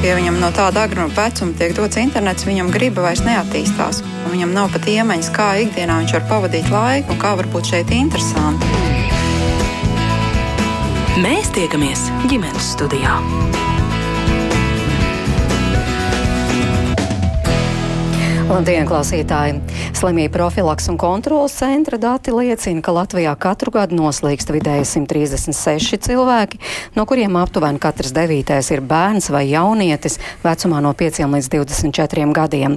Ja viņam no tāda agruma vecuma tiek dots internets, viņam griba vairs neattīstās. Viņam nav pat iemaņas, kā ikdienā viņš var pavadīt laiku un kā var būt šeit interesanti. Mēs tiekamies ģimenes studijā. Labdien, klausītāji! Slimību profilaks un kontrolas centra dati liecina, ka Latvijā katru gadu noslīkst vidēji 136 cilvēki, no kuriem aptuveni katrs devītais ir bērns vai jaunietis vecumā no 5 līdz 24 gadiem.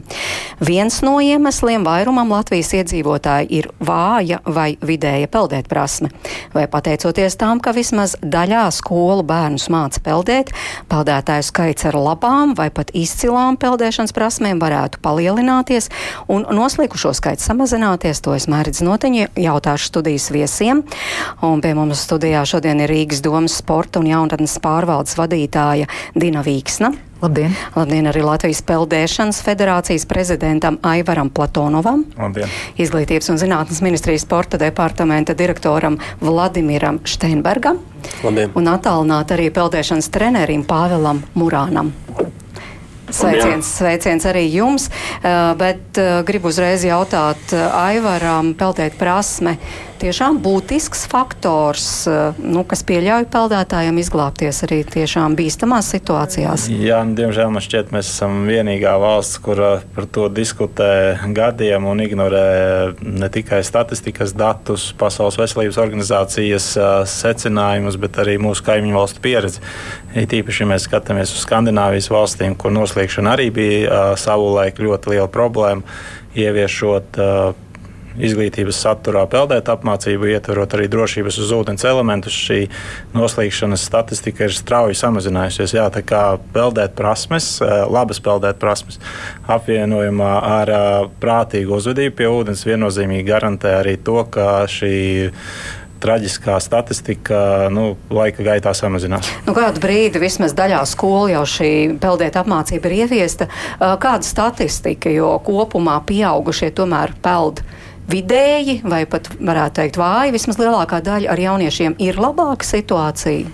Viens no iemesliem vairumam Latvijas iedzīvotāji ir vāja vai vidēja peldēt prasme. Vai pateicoties tam, ka vismaz daļā skolu bērnus māca peldēt, peldētāju skaits ar labām vai pat izcilām peldēšanas prasmēm varētu palielināt palielināties un noslīkušo skaits samazināties. To es mērķis notiņu jautāšu studijas viesiem. Un pie mums studijā šodien ir Rīgas domas sporta un jaunatnes pārvaldes vadītāja Dina Vīksna. Labdien! Labdien arī Latvijas Peldēšanas federācijas prezidentam Aivaram Platonovam. Labdien! Izglītības un zinātnes ministrijas sporta departamenta direktoram Vladimiram Steinbergam. Labdien! Un attālināt arī peldēšanas trenerim Pāvelam Murānam. Sveiciens, sveiciens arī jums, uh, bet uh, gribu uzreiz jautāt uh, Aivaram, peldēt prasme tiešām būtisks faktors, eh, nu, kas pieļauj peldētājiem izglābties arī tiešām bīstamās situācijās? Jā, nu, diemžēl man šķiet, mēs esam vienīgā valsts, kur par to diskutē gadiem un ignorē ne tikai statistikas datus, Pasaules veselības organizācijas secinājumus, bet arī mūsu kaimiņu valstu pieredzi. It īpaši, ja mēs skatāmies uz Skandināvijas valstīm, kur noslēgšana arī bija savulaik ļoti liela problēma, ieviešot izglītības saturā peldēt apmācību, ietverot arī drošības uz ūdens elementus, šī noslīkšanas statistika ir strauji samazinājusies. Jā, tā kā peldēt prasmes, eh, labas peldēt prasmes, apvienojumā ar eh, prātīgu uzvedību pie ūdens viennozīmīgi garantē arī to, ka šī traģiskā statistika nu, laika gaitā samazinās. Nu, kādu brīdi vismaz daļā skolu jau šī peldēt apmācība ir ieviesta. Eh, kāda statistika, jo kopumā pieaugušie tomēr peld? Vidēji, vai pat varētu teikt vāji, vismaz lielākā daļa ar jauniešiem ir labāka situācija.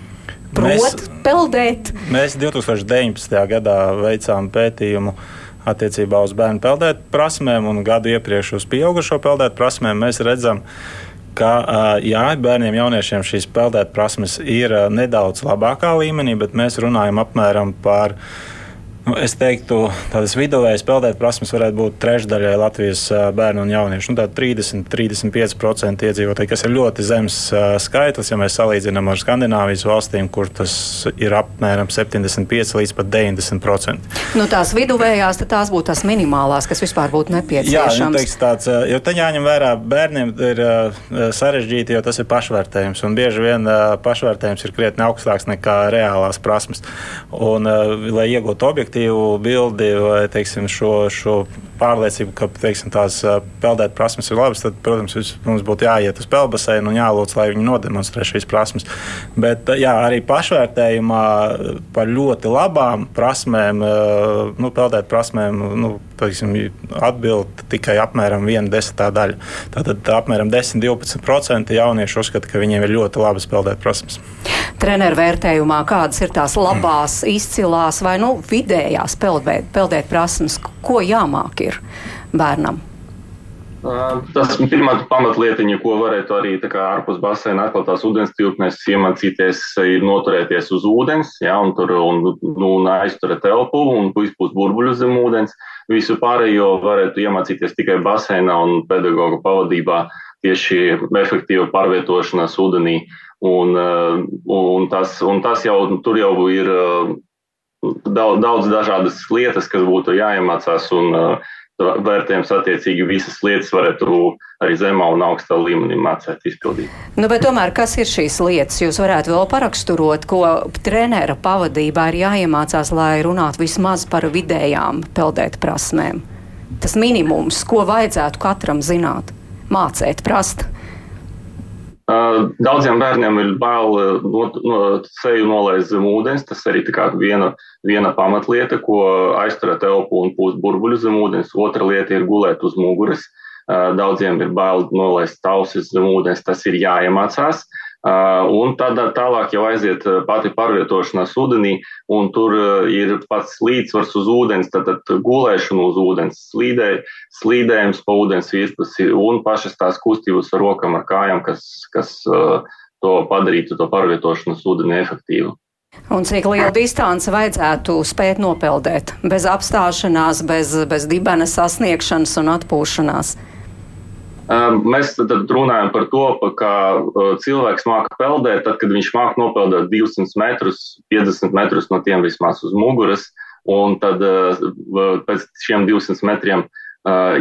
Prot, mēs, peldēt. Mēs 2019. gadā veicām pētījumu attiecībā uz bērnu peldēt prasmēm un gadu iepriekš uz pieaugušo peldēt prasmēm. Mēs redzam, ka jā, bērniem, jauniešiem šīs peldēt prasmes ir nedaudz labākā līmenī, bet mēs runājam apmēram par 0,5 Nu, es teiktu, tādas vidējas peldēt prasmes varētu būt trešdaļai Latvijas bērnu un jauniešu. Nu, 30-35% iedzīvotāji, kas ir ļoti zems skaitlis, ja mēs salīdzinām ar Skandināvijas valstīm, kur tas ir apmēram 75 līdz pat 90%. Nu, tās viduvējās, tās būtu tās minimālās, kas vispār būtu nepieciešamas. Jā, nu, teiks, tāds, jo te jāņem vērā, bērniem ir sarežģīti, jo tas ir pašvērtējums. Un bieži vien pašvērtējums ir krietni augstāks nekā reālās prasmes. Un, lai iegūtu objektu, objektīvu bildi vai teiksim, šo, šo pārliecību, ka teiksim, tās peldēt prasmes ir labas, tad, protams, mums būtu jāiet uz peldbaseinu un jālūdz, lai viņi nodemonstrē šīs prasmes. Bet jā, arī pašvērtējumā par ļoti labām prasmēm, nu, peldēt prasmēm, nu, teiksim, atbild tikai apmēram viena desmitā daļa. Tātad apmēram 10-12% jaunieši uzskata, ka viņiem ir ļoti labas peldēt prasmes. Treneru vērtējumā kādas ir tās labās, izcilās vai nu, vidējās peldēt, peldēt prasmes, ko jāmāk ir bērnam? Tas ir pirmā pamatlietiņa, ko varētu arī ārpus basēna atklātās ūdens tilpnēs iemācīties, ir noturēties uz ūdens, ja, un, tur, un, nu, un aizturēt telpu un izpūst burbuļus zem ūdens. Visu pārējo varētu iemācīties tikai basēnā un pedagoģa pavadībā tieši efektīva pārvietošanās ūdenī. Un, un, tas, un tas jau tur jau ir daudz, daudz dažādas lietas, kas būtu jāiemācās. Un, uh, vērtējums attiecīgi visas lietas varētu arī zemā un augstā līmenī mācīt izpildīt. Nu, tomēr, kas ir šīs lietas? Jūs varētu vēl paraksturot, ko trenera pavadībā ir jāiemācās, lai runātu vismaz par vidējām peldēt prasmēm. Tas minimums, ko vajadzētu katram zināt, mācīt, prast. Daudziem bērniem ir bail no, no seju nolaist zem ūdens. Tas arī viena, viena pamatlieta, ko aizturēt elpu un pūst burbuļu zem ūdens. Otra lieta ir gulēt uz muguras. Daudziem ir bail nolaist tausis zem ūdens. Tas ir jāiemācās. Un tad tālāk jau aiziet pati pārvietošanās ūdenī, un tur ir pats līdzsvars uz ūdens, tad, tad gulēšana uz ūdens, slīdē, slīdējums pa ūdens virspusi un pašas tās kustības ar rokām, ar kājām, kas, kas to padarītu to pārvietošanos ūdeni efektīvu. Un cik lielu distanci vajadzētu spēt nopeldēt bez apstāšanās, bez, bez dibena sasniegšanas un atpūšanās? Mēs tad runājam par to, ka cilvēks māca peldēt, tad, kad viņš māca nopeldēt 200 metrus, 50 metrus no tiem vismaz uz muguras, un tad pēc šiem 200 metriem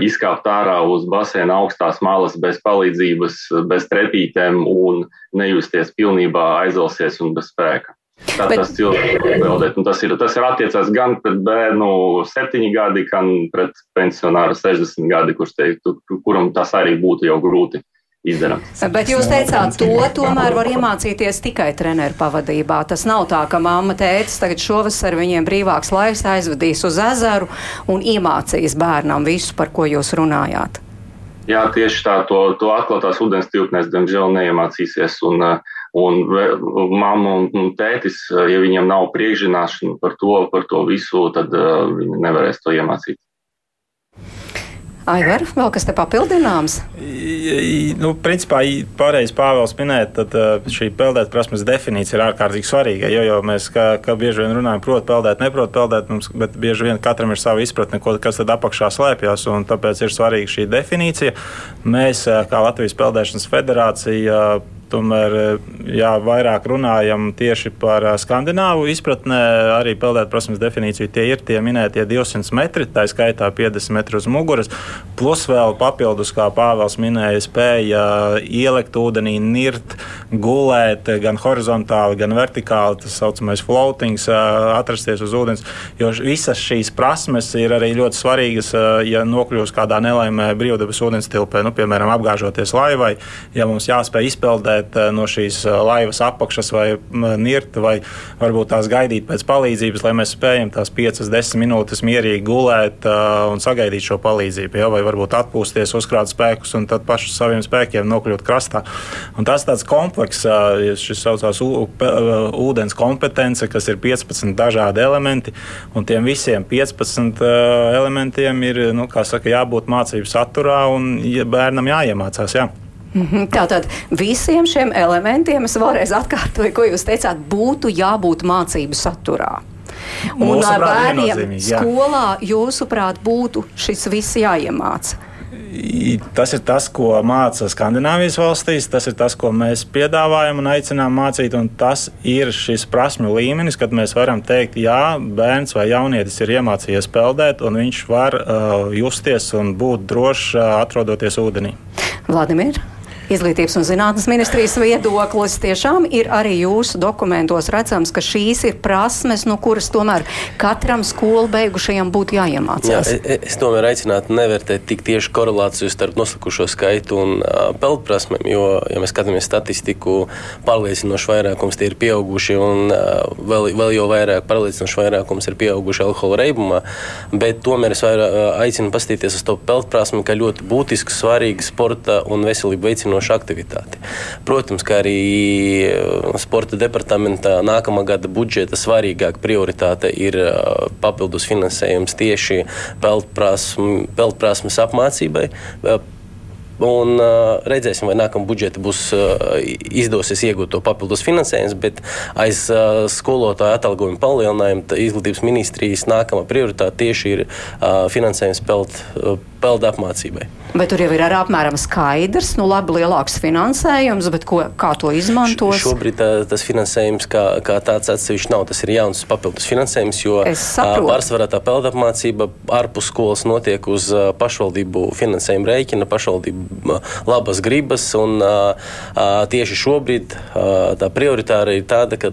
izkāpt ārā uz basēna augstās malas bez palīdzības, bez trepītēm un nejusties pilnībā aizalsies un bez spēka. Kā Bet... tas cilvēks var peldēt. Un tas ir, tas ir attiecās gan pret bērnu 7 gadi, gan pret pensionāru 60 gadi, kurš teiktu, kuram tas arī būtu jau grūti. Izdarams. Bet jūs teicāt, to tomēr var iemācīties tikai treneru pavadībā. Tas nav tā, ka mamma tētis tagad šovasar viņiem brīvāks laiks aizvedīs uz ezeru un iemācīs bērnam visu, par ko jūs runājāt. Jā, tieši tā, to, to atklātās ūdens tilpnēs, diemžēl, neiemācīsies. Un, uh, Un mamma un tētis, ja viņiem nav priekšzināšana par to, par to visu, tad uh, viņi nevarēs to iemācīt. Aivar, vēl kas te papildināms? Nu, principā, pareizi Pāvils minēja, tad šī peldēt prasmes definīcija ir ārkārtīgi svarīga. Jo, jo mēs, kā, kā bieži vien runājam, prot peldēt, neprot peldēt, mums, bet bieži vien katram ir sava izpratne, ko, kas tad apakšā slēpjas, un tāpēc ir svarīga šī definīcija. Mēs, kā Latvijas Peldēšanas federācija, Tomēr jā, vairāk runājam tieši par skandināvu izpratnē, arī peldēt prasmes definīciju. Tie ir tie minētie 200 metri, tā skaitā 50 metri uz muguras, plus vēl papildus, kā Pāvils minēja, spēja ielikt ūdenī, nirt, gulēt gan horizontāli, gan vertikāli, tas saucamais floatings, atrasties uz ūdens. Jo visas šīs prasmes ir arī ļoti svarīgas, ja nokļūst kādā nelaimē brīvdabas ūdens tilpē, nu, piemēram, apgāžoties laivai, ja mums jāspēj izpeldēt izolēt eh, no šīs eh, laivas apakšas vai nirt, vai varbūt tās gaidīt pēc palīdzības, lai mēs spējam tās 5-10 minūtes mierīgi gulēt eh, un sagaidīt šo palīdzību. Ja? Vai varbūt atpūsties, uzkrāt spēkus un tad pašu saviem spēkiem nokļūt krastā. Un tas tāds komplekss, šis saucās ūdens kompetence, kas ir 15 dažādi elementi, un tiem visiem 15 elementiem ir, nu, saka, jābūt mācību saturā un bērnam jāiemācās. Jā. Mhm. Tātad visiem šiem elementiem es vēlreiz atkārtoju, ko jūs teicāt, būtu jābūt mācību saturā. Un ar bērniem skolā, jūsuprāt, būtu šis viss jāiemāca. Tas ir tas, ko māca Skandinavijas valstīs, tas ir tas, ko mēs piedāvājam un aicinām mācīt. Un tas ir šis prasmu līmenis, kad mēs varam teikt, jā, bērns vai jaunietis ir iemācījies peldēt, un viņš var uh, justies un būt drošs, uh, atrodoties ūdenī. Vladimir? Izglītības un zinātnes ministrijas viedoklis tiešām ir arī jūsu dokumentos redzams, ka šīs ir prasmes, no kuras tomēr katram skolu beigušajam būtu jāiemācās. Jā, es tomēr aicinātu nevērtēt tik tieši korelāciju starp noslikušo skaitu un uh, peldprasmēm, jo, ja mēs skatāmies statistiku, pārliecinoši vairākums tie ir pieauguši un uh, vēl, vēl jau vairāk pārliecinoši vairākums ir pieauguši alkohola reibumā, bet tomēr es vairāk uh, aicinu pastīties uz to peldprasmi, kā ļoti būtisku, svarīgu sporta un veselību veicinošu veicinoša aktivitāte. Protams, kā arī uh, sporta departamentā nākamā gada budžeta svarīgākā prioritāte ir uh, papildus finansējums tieši peldprasmes apmācībai Un, uh, redzēsim, vai nākamā budžeta būs uh, izdosies iegūt to papildus finansējumu, bet aiz uh, skolotāju atalgojuma palielinājuma izglītības ministrijas nākamā prioritāte tieši ir uh, finansējums peld, peldu apmācībai. Bet tur jau ir arī apmēram skaidrs, nu labi, lielāks finansējums, bet ko, kā to izmantos? Šobrīd tā, tas finansējums kā, kā tāds atsevišķi nav. Tas ir jauns papildus finansējums, jo pārsvarā tā peldu apmācība ārpus skolas notiek uz pašvaldību finansējuma rēķina, pašvaldību labas gribas. Un, tieši šobrīd tā prioritāra ir tāda, ka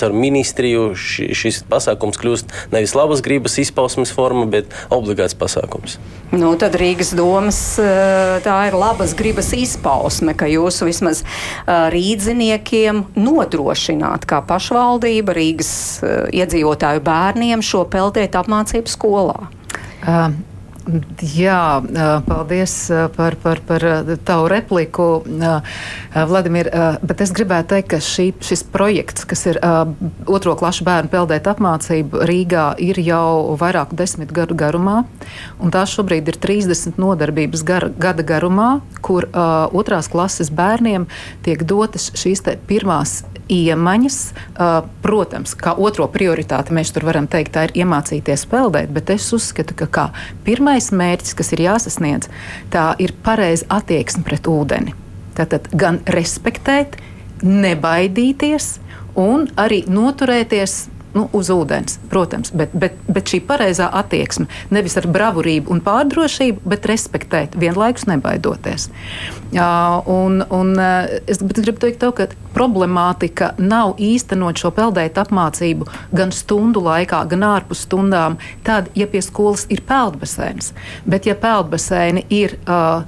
caur ministriju šis pasākums kļūst nevis labas gribas izpausmes forma, bet obligāts pasākums. Nu, tad Rīgas domas tā ir labas gribas izpausme, ka jūsu vismaz rīdziniekiem nodrošināt kā pašvaldība Rīgas iedzīvotāju bērniem šo peldēt apmācību skolā. Uh, Jā, paldies par, par, par tavu repliku, Vladimir. Bet es gribētu teikt, ka šī, šis projekts, kas ir otro klašu bērnu peldēt apmācību Rīgā, ir jau vairāku desmit gadu garumā. Tās šobrīd ir 30 nodarbības gar, gada garumā, kur otrās klases bērniem tiek dotas šīs pirmās iemaņas. Protams, kā otro prioritāti mēs tur varam teikt, tā ir iemācīties peldēt, bet es uzskatu, ka kā pirmais mērķis, kas ir jāsasniedz, tā ir pareiza attieksme pret ūdeni. Tātad gan respektēt, nebaidīties un arī noturēties nu, uz ūdens, protams, bet, bet, bet šī pareizā attieksme nevis ar bravurību un pārdrošību, bet respektēt, vienlaikus nebaidoties. Jā, un, un es gribu teikt, to, ka problemātika nav īstenot šo peldētu apmācību gan stundu laikā, gan ārpus stundām, tad, ja pie skolas ir peldbaseins, bet ja peldbaseini ir uh,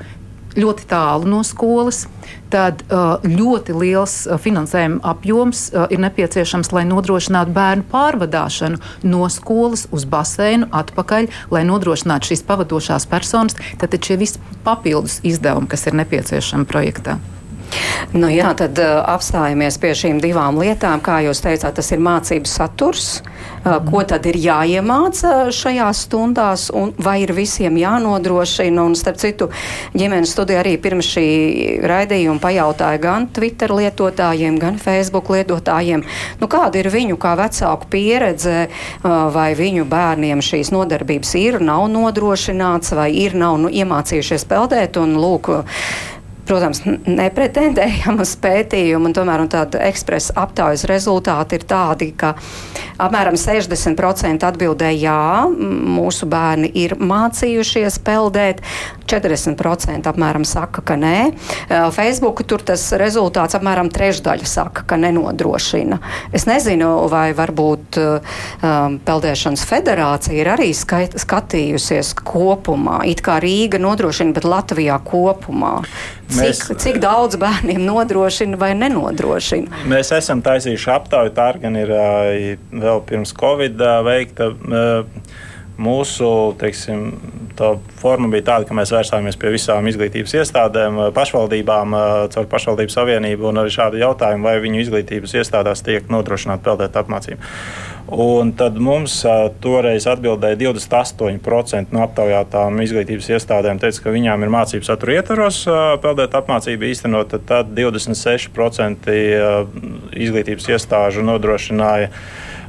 ļoti tālu no skolas, tad uh, ļoti liels uh, finansējuma apjoms uh, ir nepieciešams, lai nodrošinātu bērnu pārvadāšanu no skolas uz baseinu atpakaļ, lai nodrošinātu šīs pavadošās personas. Tad šie visi papildus izdevumi, kas ir nepieciešami projektā. Nu, jā, tad uh, apstājamies pie šīm divām lietām. Kā jūs teicāt, tas ir mācību saturs. Uh, ko tad ir jāiemāca šajās stundās, un vai ir visiem jānodrošina? Un, starp citu, ģimenes studija arī pirms šī raidījuma pajautāja gan Twitter lietotājiem, gan Facebook lietotājiem, nu, kāda ir viņu kā vecāku pieredze, uh, vai viņu bērniem šīs nodarbības ir, nav nodrošināts, vai ir, nav nu, iemācījušies peldēt. Un, lūk, protams, nepretendējam uz pētījumu, un tomēr un tāda ekspresa aptaujas rezultāti ir tādi, ka apmēram 60% atbildēja jā, mūsu bērni ir mācījušies peldēt, 40% apmēram saka, ka nē. Facebook tur tas rezultāts apmēram trešdaļa saka, ka nenodrošina. Es nezinu, vai varbūt um, Peldēšanas federācija ir arī skait, skatījusies kopumā, it kā Rīga nodrošina, bet Latvijā kopumā. Mēs, cik, cik daudz bērniem nodrošina vai nenodrošina? Mēs esam taisījuši aptauju, tā gan ir vēl pirms Covid veikta. Mūsu teiksim, forma bija tāda, ka mēs vērsāmies pie visām izglītības iestādēm, pašvaldībām, caur pašvaldību savienību un arī šādu jautājumu, vai viņu izglītības iestādās tiek nodrošināta peldēt apmācība. Un tad mums uh, toreiz atbildēja 28% no aptaujātām izglītības iestādēm, teica, ka viņām ir mācību satura ietvaros peldēt apmācību īstenot, tad 26% uh, izglītības iestāžu nodrošināja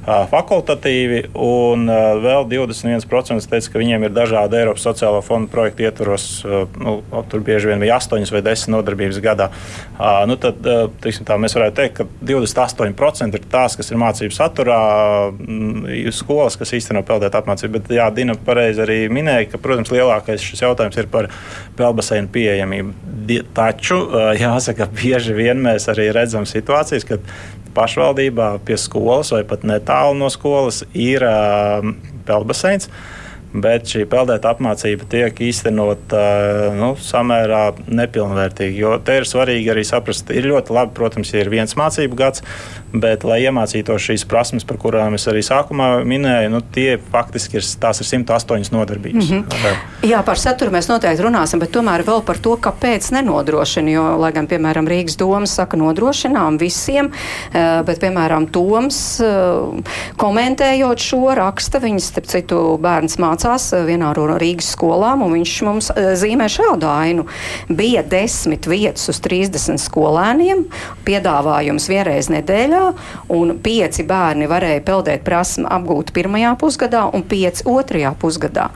fakultatīvi, un vēl 21% teica, ka viņiem ir dažādi Eiropas sociālo fondu projektu ietvaros. Nu, tur bieži vien bija 8 vai 10 nodarbības gadā. Nu, tad tiksim, tā, mēs varētu teikt, ka 28% ir tās, kas ir mācību saturā, skolas, kas īsteno peldēt apmācību. Bet jā, Dina pareizi arī minēja, ka, protams, lielākais šis jautājums ir par peldbaseinu pieejamību. Taču, jāsaka, bieži vien mēs arī redzam situācijas, kad pašvaldībā pie skolas vai pat netālu no skolas ir uh, peldbaseins. Bet šī peldēta apmācība tiek īstenota nu, samērā nepilnvērtīgi. Jo te ir svarīgi arī saprast, ir ļoti labi, protams, ja ir viens mācību gads, bet, lai iemācītos šīs prasmes, par kurām es arī sākumā minēju, nu, tie faktiski ir, tās ir 108 nodarbības. Mm -hmm. Jā, par saturu mēs noteikti runāsim, bet tomēr vēl par to, kāpēc nenodrošina. Jo, lai gan, piemēram, Rīgas doma saka, nodrošinām visiem, eh, bet, piemēram, Toms eh, komentējot šo raksta, viņas, starp citu, bērns mācās eh, vienā no Rīgas skolām, un viņš mums zīmē šādu ainu. Bija desmit vietas uz 30 skolēniem, piedāvājums vienreiz nedēļā un pieci bērni varēja peldēt prasmu apgūt pirmajā pusgadā un pieci otrajā pusgadā.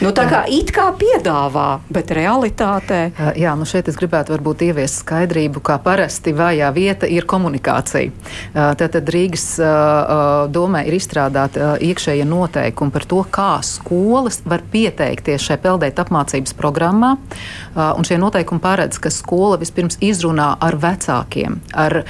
Nu, tā kā it kā piedāvā, bet realitātē. Jā, nu šeit es gribētu varbūt ieviest skaidrību, kā parasti vājā vieta ir komunikācija. Tātad Rīgas domē ir izstrādāti iekšējie noteikumi par to, kā skolas var pieteikties šai peldēt apmācības programmā. Un šie noteikumi paredz, ka skola vispirms izrunā ar vecākiem, ar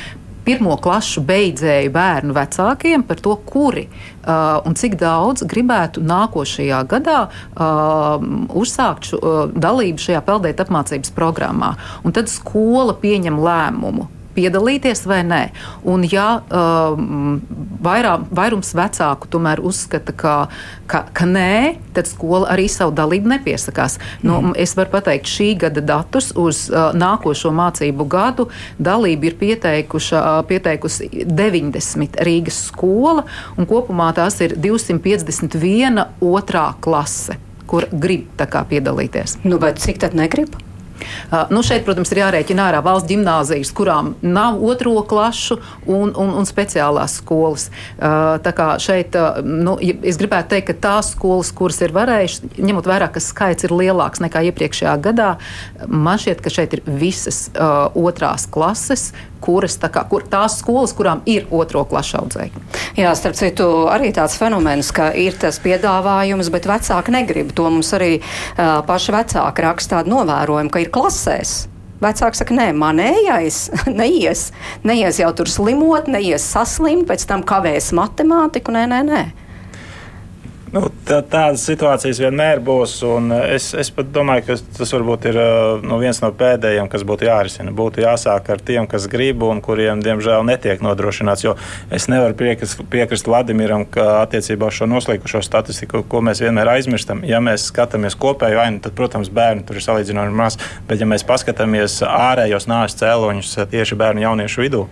pirmo klašu beidzēju bērnu vecākiem par to, kuri uh, un cik daudz gribētu nākošajā gadā uh, uzsākt šo, uh, dalību šajā peldēt apmācības programmā. Un tad skola pieņem lēmumu piedalīties vai nē. Un, ja um, vairā, vairums vecāku tomēr uzskata, ka, ka, ka nē, tad skola arī savu dalību nepiesakās. Nu, mm. Es varu pateikt, šī gada datus uz uh, nākošo mācību gadu dalību ir uh, pieteikusi 90 Rīgas skola, un kopumā tās ir 251 otrā klase, kur grib piedalīties. Nu, bet cik tad negrib? Nu šeit, protams, ir jārēķina ārā valsts gimnāzijas, kurām nav otro klašu un, un, un speciālās skolas. Tā kā šeit, nu, es gribētu teikt, ka tās skolas, kuras ir varējušas, ņemot vērā, ka skaits ir lielāks nekā iepriekšējā gadā, man šķiet, ka šeit ir visas uh, otrās klases, kuras, tā kā, kur tās skolas, kurām ir otro klašu audzēkņi. Jā, starp citu, arī tāds fenomens, ka ir tas piedāvājums, bet vecāki negrib. To mums arī uh, paši vecāki raksta tādu novērojumu, ka ir klasēs. Vecāks saka, nē, manējais neies, neies jau tur slimot, neies saslimt, pēc tam kavēs matemātiku, nē, nē, nē. Nu, tā, tādas situācijas vienmēr būs. Es, es pat domāju, ka tas varbūt ir nu, viens no pēdējiem, kas būtu jārisina. Būtu jāsāk ar tiem, kas grib un kuriem, diemžēl, netiek nodrošināts. Jo es nevaru piekrist, piekrist Vladimiram, ka attiecībā uz šo noslīkušo statistiku, ko mēs vienmēr aizmirstam, ja mēs skatāmies kopēju ainu, tad, protams, bērni tur ir salīdzinoši maz. Bet, ja mēs paskatāmies ārējos nāves cēloņus tieši bērnu jauniešu vidū,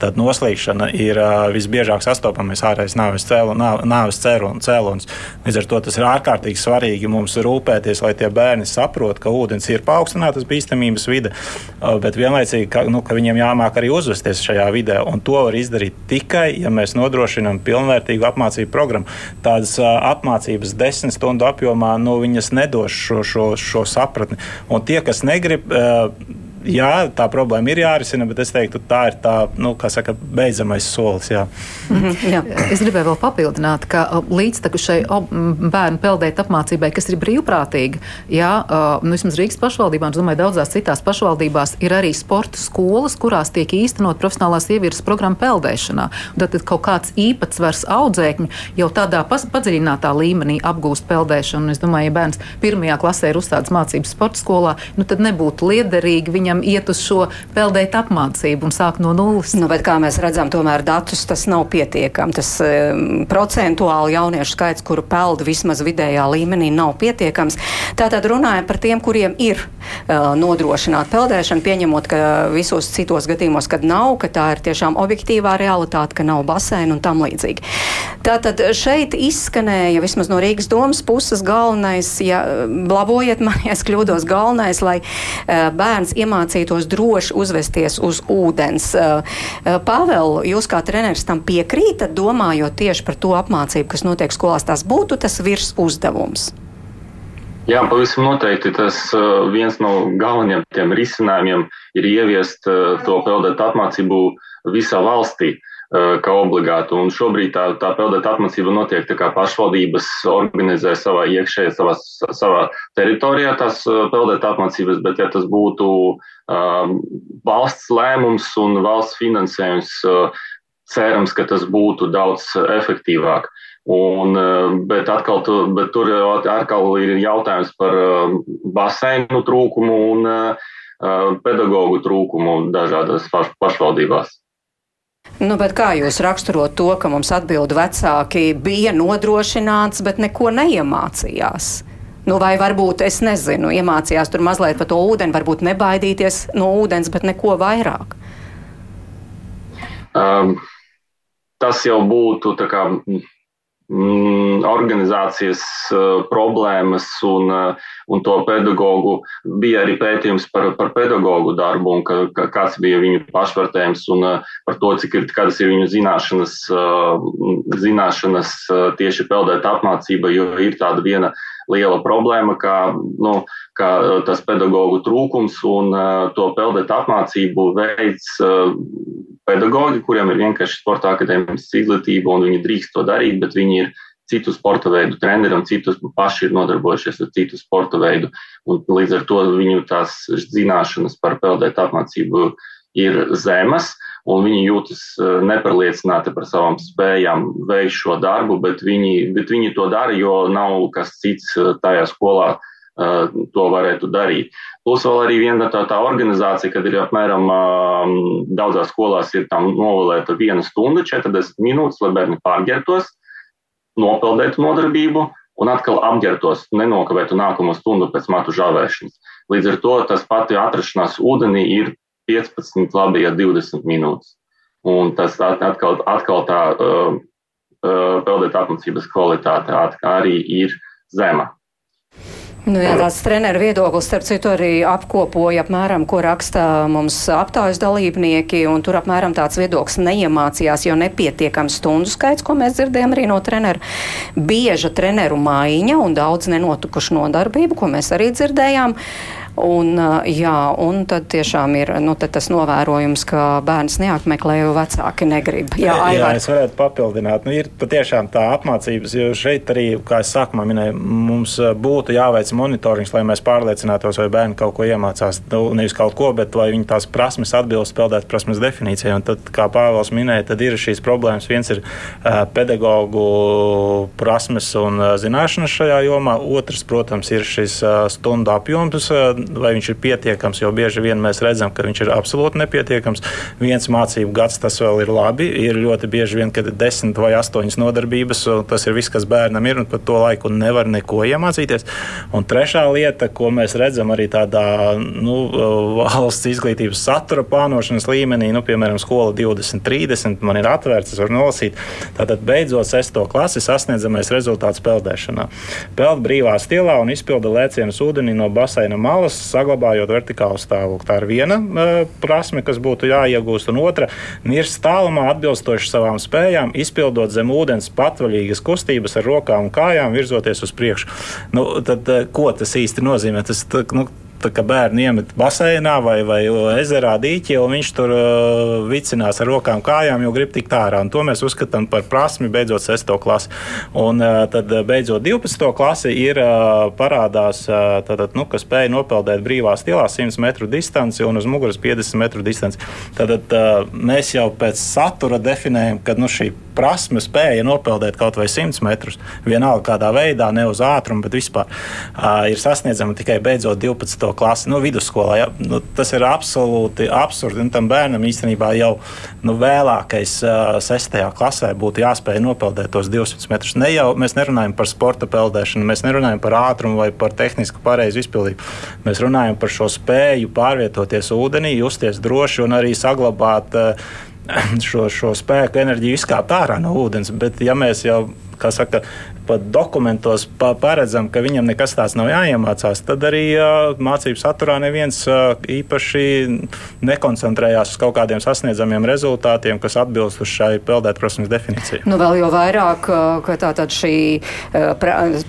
tad noslīkšana ir visbiežāk sastopamais ārējais nāves cēlonis. Līdz ar to tas ir ārkārtīgi svarīgi mums rūpēties, lai tie bērni saprot, ka ūdens ir paaugstinātas bīstamības vide, uh, bet vienlaicīgi, ka, nu, ka viņiem jāmāk arī uzvesties šajā vidē. Un to var izdarīt tikai, ja mēs nodrošinām pilnvērtīgu apmācību programmu. Tādas uh, apmācības desmit stundu apjomā, nu, viņas nedos šo, šo, šo sapratni. Un tie, kas negrib, uh, jā, tā problēma ir jārisina, bet es teiktu, tā ir tā, nu, kā saka, beidzamais solis. Jā. Mm -hmm, jā. Es gribēju vēl papildināt, ka līdzteku šai bērnu peldēt apmācībai, kas ir brīvprātīga, jā, nu, vismaz Rīgas pašvaldībā, un, domāju, daudzās citās pašvaldībās ir arī sporta skolas, kurās tiek īstenot profesionālās ievirzes programma peldēšanā. Tad kaut kāds īpatsvars audzēkņu jau tādā padziļinātā līmenī apgūst peldēšanu. Es domāju, ja bērns pirmajā klasē ir uzstādes mācības sporta skolā, nu, tad nebūtu liederīgi viņam viņam iet uz šo peldēt apmācību un sākt no nulles. Nu, bet kā mēs redzam, tomēr datus tas nav pietiekami. Tas um, procentuāli jauniešu skaits, kuru peld vismaz vidējā līmenī, nav pietiekams. Tātad runājam par tiem, kuriem ir uh, nodrošināta peldēšana, pieņemot, ka visos citos gadījumos, kad nav, ka tā ir tiešām objektīvā realitāte, ka nav baseina un tam līdzīgi. Tātad šeit izskanēja vismaz no Rīgas domas puses galvenais, ja labojiet man, ja es kļūdos, galvenais, lai uh, bērns iemācītos iemācītos droši uzvesties uz ūdens. Eh, eh, Pāvēl, jūs kā treneris tam piekrītat, domājot tieši par to apmācību, kas notiek skolās, tas būtu tas virs uzdevums. Jā, pavisam noteikti tas uh, viens no galvenajiem risinājumiem ir ieviest uh, to peldēt apmācību visā valstī. Eh, kā obligātu. Un šobrīd tā, tā peldēta apmācība notiek tā kā pašvaldības organizē savā iekšējā, savā, savā teritorijā tās eh, peldēta apmācības, bet ja tas būtu um, valsts lēmums un valsts finansējums, uh, cerams, ka tas būtu daudz efektīvāk. Un, bet, atkal, tu, bet tur atkal ir jautājums par baseinu trūkumu un pedagoģu trūkumu dažādās pašvaldībās. Nu, kā jūs raksturot to, ka mums atbildu vecāki bija nodrošināts, bet neko neiemācījās? Nu, vai varbūt, es nezinu, iemācījās tur mazliet par to ūdeni, varbūt nebaidīties no ūdens, bet neko vairāk? Um, tas jau būtu kā, mm, organizācijas uh, problēmas un, uh, un to pedagoģu. Bija arī pētījums par, par pedagoģu darbu un ka, ka, kāds bija viņu pašvērtējums un uh, par to, cik ir, kādas ir viņu zināšanas, zināšanas tieši peldēt apmācība, jo ir tāda viena liela problēma, kā, nu, kā tas pedagoģu trūkums un to peldēt apmācību veids pedagoģi, kuriem ir vienkārši sporta akadēmiska izglītība un viņi drīkst to darīt, bet viņi ir citu sporta veidu treneri un citus paši ir nodarbojušies ar citu sporta veidu. Un līdz ar to viņu tās zināšanas par peldēt apmācību ir zemas, un viņi jūtas e, nepārliecināti par savām spējām veikt šo darbu, bet viņi, bet viņi to dara, jo nav kas cits e, tajā skolā to varētu darīt. Plus vēl arī viena tā, tā organizācija, kad ir apmēram daudzās skolās ir tam novēlēta viena stunda, 40 minūtes, lai bērni pārģertos, nopeldētu nodarbību un atkal apģertos, nenokavētu nākamo stundu pēc matu žāvēšanas. Līdz ar to tas pati atrašanās ūdenī ir 15, labi, ja 20 minūtes. Un tas atkal, atkal tā uh, uh, peldēt apmācības kvalitāte arī ir zema. Nu, jā, tāds treneru viedoklis, starp citu, arī apkopoja apmēram, ko raksta mums aptaujas dalībnieki, un tur apmēram tāds viedoklis neiemācījās, jo nepietiekams stundu skaits, ko mēs dzirdējām arī no treneru. Bieža treneru maiņa un daudz nenotukušu nodarbību, ko mēs arī dzirdējām. Un, jā, un tad tiešām ir nu, tas novērojums, ka bērns neapmeklē, jo vecāki negrib. Jā, jā, jā es varētu papildināt. Nu, ir patiešām tā apmācības, jo šeit arī, kā es sākumā minēju, mums būtu jāveic monitorings, lai mēs pārliecinātos, vai bērni kaut ko iemācās. Nu, nevis kaut ko, bet lai viņi tās prasmes atbilst peldēt prasmes definīcijai. Un tad, kā Pāvils minēja, tad ir šīs problēmas. Viens ir uh, pedagoģu prasmes un uh, zināšanas šajā jomā, otrs, protams, ir šis uh, stundu apjoms. Uh, vai viņš ir pietiekams, jo bieži vien mēs redzam, ka viņš ir absolūti nepietiekams. Viens mācību gads tas vēl ir labi. Ir ļoti bieži vien, kad ir desmit vai astoņas nodarbības, tas ir viss, kas bērnam ir, un par to laiku nevar neko iemācīties. Un trešā lieta, ko mēs redzam arī tādā nu, valsts izglītības satura plānošanas līmenī, nu, piemēram, skola 20, 30, man ir atvērts, es varu nolasīt. Tātad beidzot sesto klasi sasniedzamais rezultāts peldēšanā. Peld brīvā stilā un izpilda lēcienus ūdenī no baseina malas solis, saglabājot vertikālu stāvokli. Tā ir viena uh, prasme, kas būtu jāiegūst, un otra - nirst tālumā atbilstoši savām spējām, izpildot zem ūdens patvaļīgas kustības ar rokām un kājām, virzoties uz priekšu. Nu, tad, uh, ko tas īsti nozīmē? Tas, nu, ka bērni iemet baseinā vai, vai ezerā dīķī, un viņš tur uh, vicinās ar rokām, kājām, jo grib tikt ārā. Un to mēs uzskatām par prasmi beidzot 6. klasi. Un uh, tad beidzot 12. klasi ir uh, parādās, uh, tātad, nu, ka spēja nopeldēt brīvā stilā 100 metru distanci un uz muguras 50 metru distanci. Tad uh, mēs jau pēc satura definējam, ka nu, šī prasme spēja nopeldēt kaut vai 100 metrus, vienalga kādā veidā, ne uz ātrumu, bet vispār uh, ir sasniedzama tikai beidzot 12 klasi, nu, vidusskolā. Ja? Nu, tas ir absolūti absurdi. Tam bērnam īstenībā jau nu, vēlākais, uh, sestajā klasē, būtu jāspēj nopeldēt tos 200 metrus. Ne jau, mēs nerunājam par sporta peldēšanu, mēs nerunājam par ātrumu vai par tehnisku pareizu izpildību. Mēs runājam par šo spēju pārvietoties ūdenī, justies droši un arī saglabāt. Uh, šo, šo spēku, enerģiju izkāpt ārā no ūdens. Bet, ja mēs jau, saka, pat dokumentos pa, paredzam, ka viņam nekas tāds nav jāiemācās, tad arī mācību saturā neviens īpaši nekoncentrējās uz kaut kādiem sasniedzamiem rezultātiem, kas atbilst uz šai peldētprasmes definīcijai. Nu, vēl jau vairāk, ka tātad šī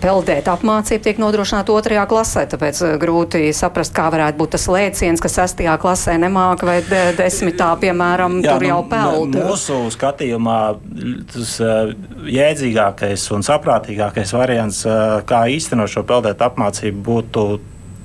peldēt apmācība tiek nodrošināta otrajā klasē, tāpēc grūti saprast, kā varētu būt tas lēciens, ka sestajā klasē nemāka vai de desmitā, piemēram, Jā, tur nu, jau peld. Mūsu skatījumā tas jēdzīgākais un saprātīgākais saprātīgākais variants, kā īstenot šo peldēt apmācību, būtu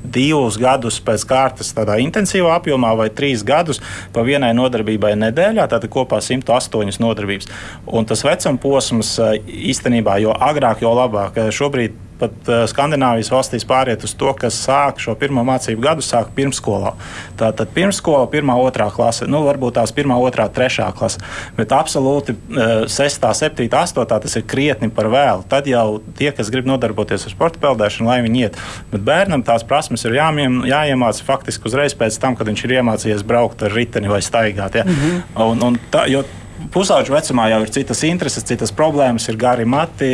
divus gadus pēc kārtas tādā intensīvā apjomā, vai trīs gadus pa vienai nodarbībai nedēļā. Tātad kopā 108 nodarbības. Un tas vecuma posms īstenībā, jo agrāk, jo labāk. Šobrīd pat uh, Skandināvijas valstīs pāriet uz to, ka sāk šo pirmo mācību gadu sāk pirmsskolā. Tātad pirmsskola, pirmā, otrā klase, nu varbūt tās pirmā, otrā, trešā klase, bet absolūti uh, sestā, septītā, astotā tas ir krietni par vēlu. Tad jau tie, kas grib nodarboties ar sporta peldēšanu, lai viņi iet. Bet bērnam tās prasmes ir jāmiem, jāiemāca faktiski uzreiz pēc tam, kad viņš ir iemācījies braukt ar riteni vai staigāt. Ja? Mm -hmm. un, un tā, pusauģu vecumā jau ir citas intereses, citas problēmas, ir gari mati,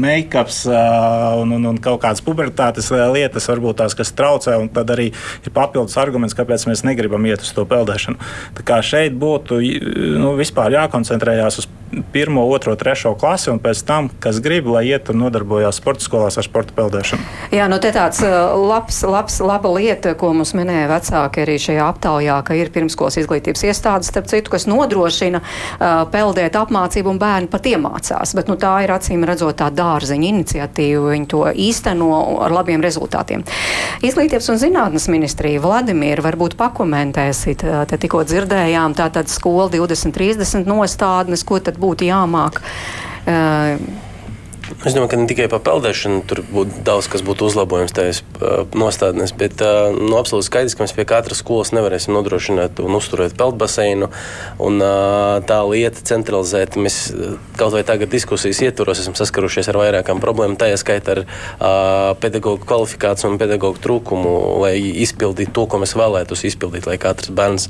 make-ups un, un, un kaut kādas pubertātes lietas, varbūt tās, kas traucē. Tad arī ir papildus arguments, kāpēc mēs negribam iet uz to peldēšanu. Tā kā šeit būtu nu, vispār jākoncentrējās uz pirmo, otro, trešo klasi, un pēc tam, kas grib, lai iet un nodarbojās sporta skolās ar sporta peldēšanu. Jā, nu te tāds labs, labs, laba lieta, ko mums minēja vecāki arī šajā aptaujā, ka ir pirmskolas izglītības iestādes, starp citu, kas nodrošina uh, peldēt apmācību, un bērni pat iemācās. Bet nu, tā ir acīm redzot tā dārziņa iniciatīva, viņi to īsteno ar labiem rezultātiem. Izglītības un zinātnes ministrija Vladimir varbūt pakomentēsit, te tikko dzirdējām, tātad skola 2030 nostādnes, ko tad būtu jāmāk. Uh, Es domāju, ka ne tikai par peldēšanu tur būtu daudz kas būtu uzlabojams tajās nostādnēs, bet nu, absolūti skaidrs, ka mēs pie katras skolas nevarēsim nodrošināt un uzturēt peldbaseinu. Un, tā lieta centralizēt, mēs kaut vai tagad diskusijas ietvaros esam saskarušies ar vairākām problēmām, tā skaitā ar pedagoģu kvalifikāciju un pedagoģu trūkumu, lai izpildītu to, ko mēs vēlētos izpildīt, lai katrs bērns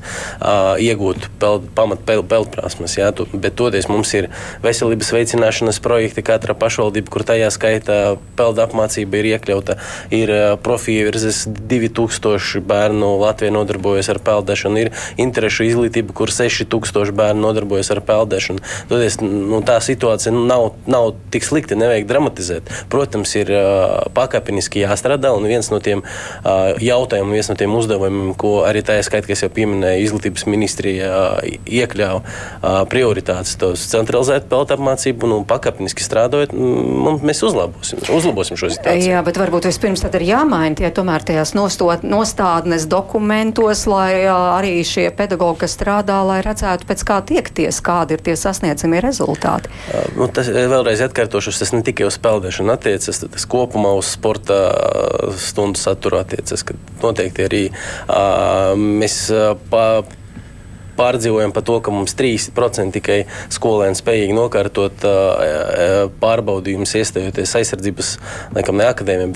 iegūtu peld, pamat peldprasmes. Bet toties mums ir veselības veicināšanas projekti katra pašvaldība pašvaldība, kur tajā skaitā peldu apmācība ir iekļauta. Ir profivirzes 2000 bērnu Latvijā nodarbojas ar peldēšanu, ir interešu izglītība, kur 6000 bērnu nodarbojas ar peldēšanu. Todies, nu, tā situācija nav, nav tik slikta, nevajag dramatizēt. Protams, ir pakāpeniski jāstrādā, un viens no tiem jautājumiem, viens no tiem uzdevumiem, ko arī tā skaitā, kas jau pieminēja, izglītības ministrija iekļāva prioritātes, tos centralizēt peldu apmācību, nu, pakāpeniski strādājot mēs uzlabosim, uzlabosim šo situāciju. Jā, bet varbūt vispirms tad ir jāmaina tie tomēr tajās nostot, nostādnes dokumentos, lai arī šie pedagoģi, kas strādā, lai redzētu, pēc kā tiekties, kādi ir tie sasniedzamie rezultāti. Nu, tas vēlreiz atkārtošu, tas ne tikai uz peldēšanu attiecas, tas kopumā uz sporta stundu saturu attiecas, ka noteikti arī mēs pa, pārdzīvojam par to, ka mums 3% tikai skolēni spējīgi nokārtot pārbaudījumus, iestājoties aizsardzības, laikam ne akadēmijā,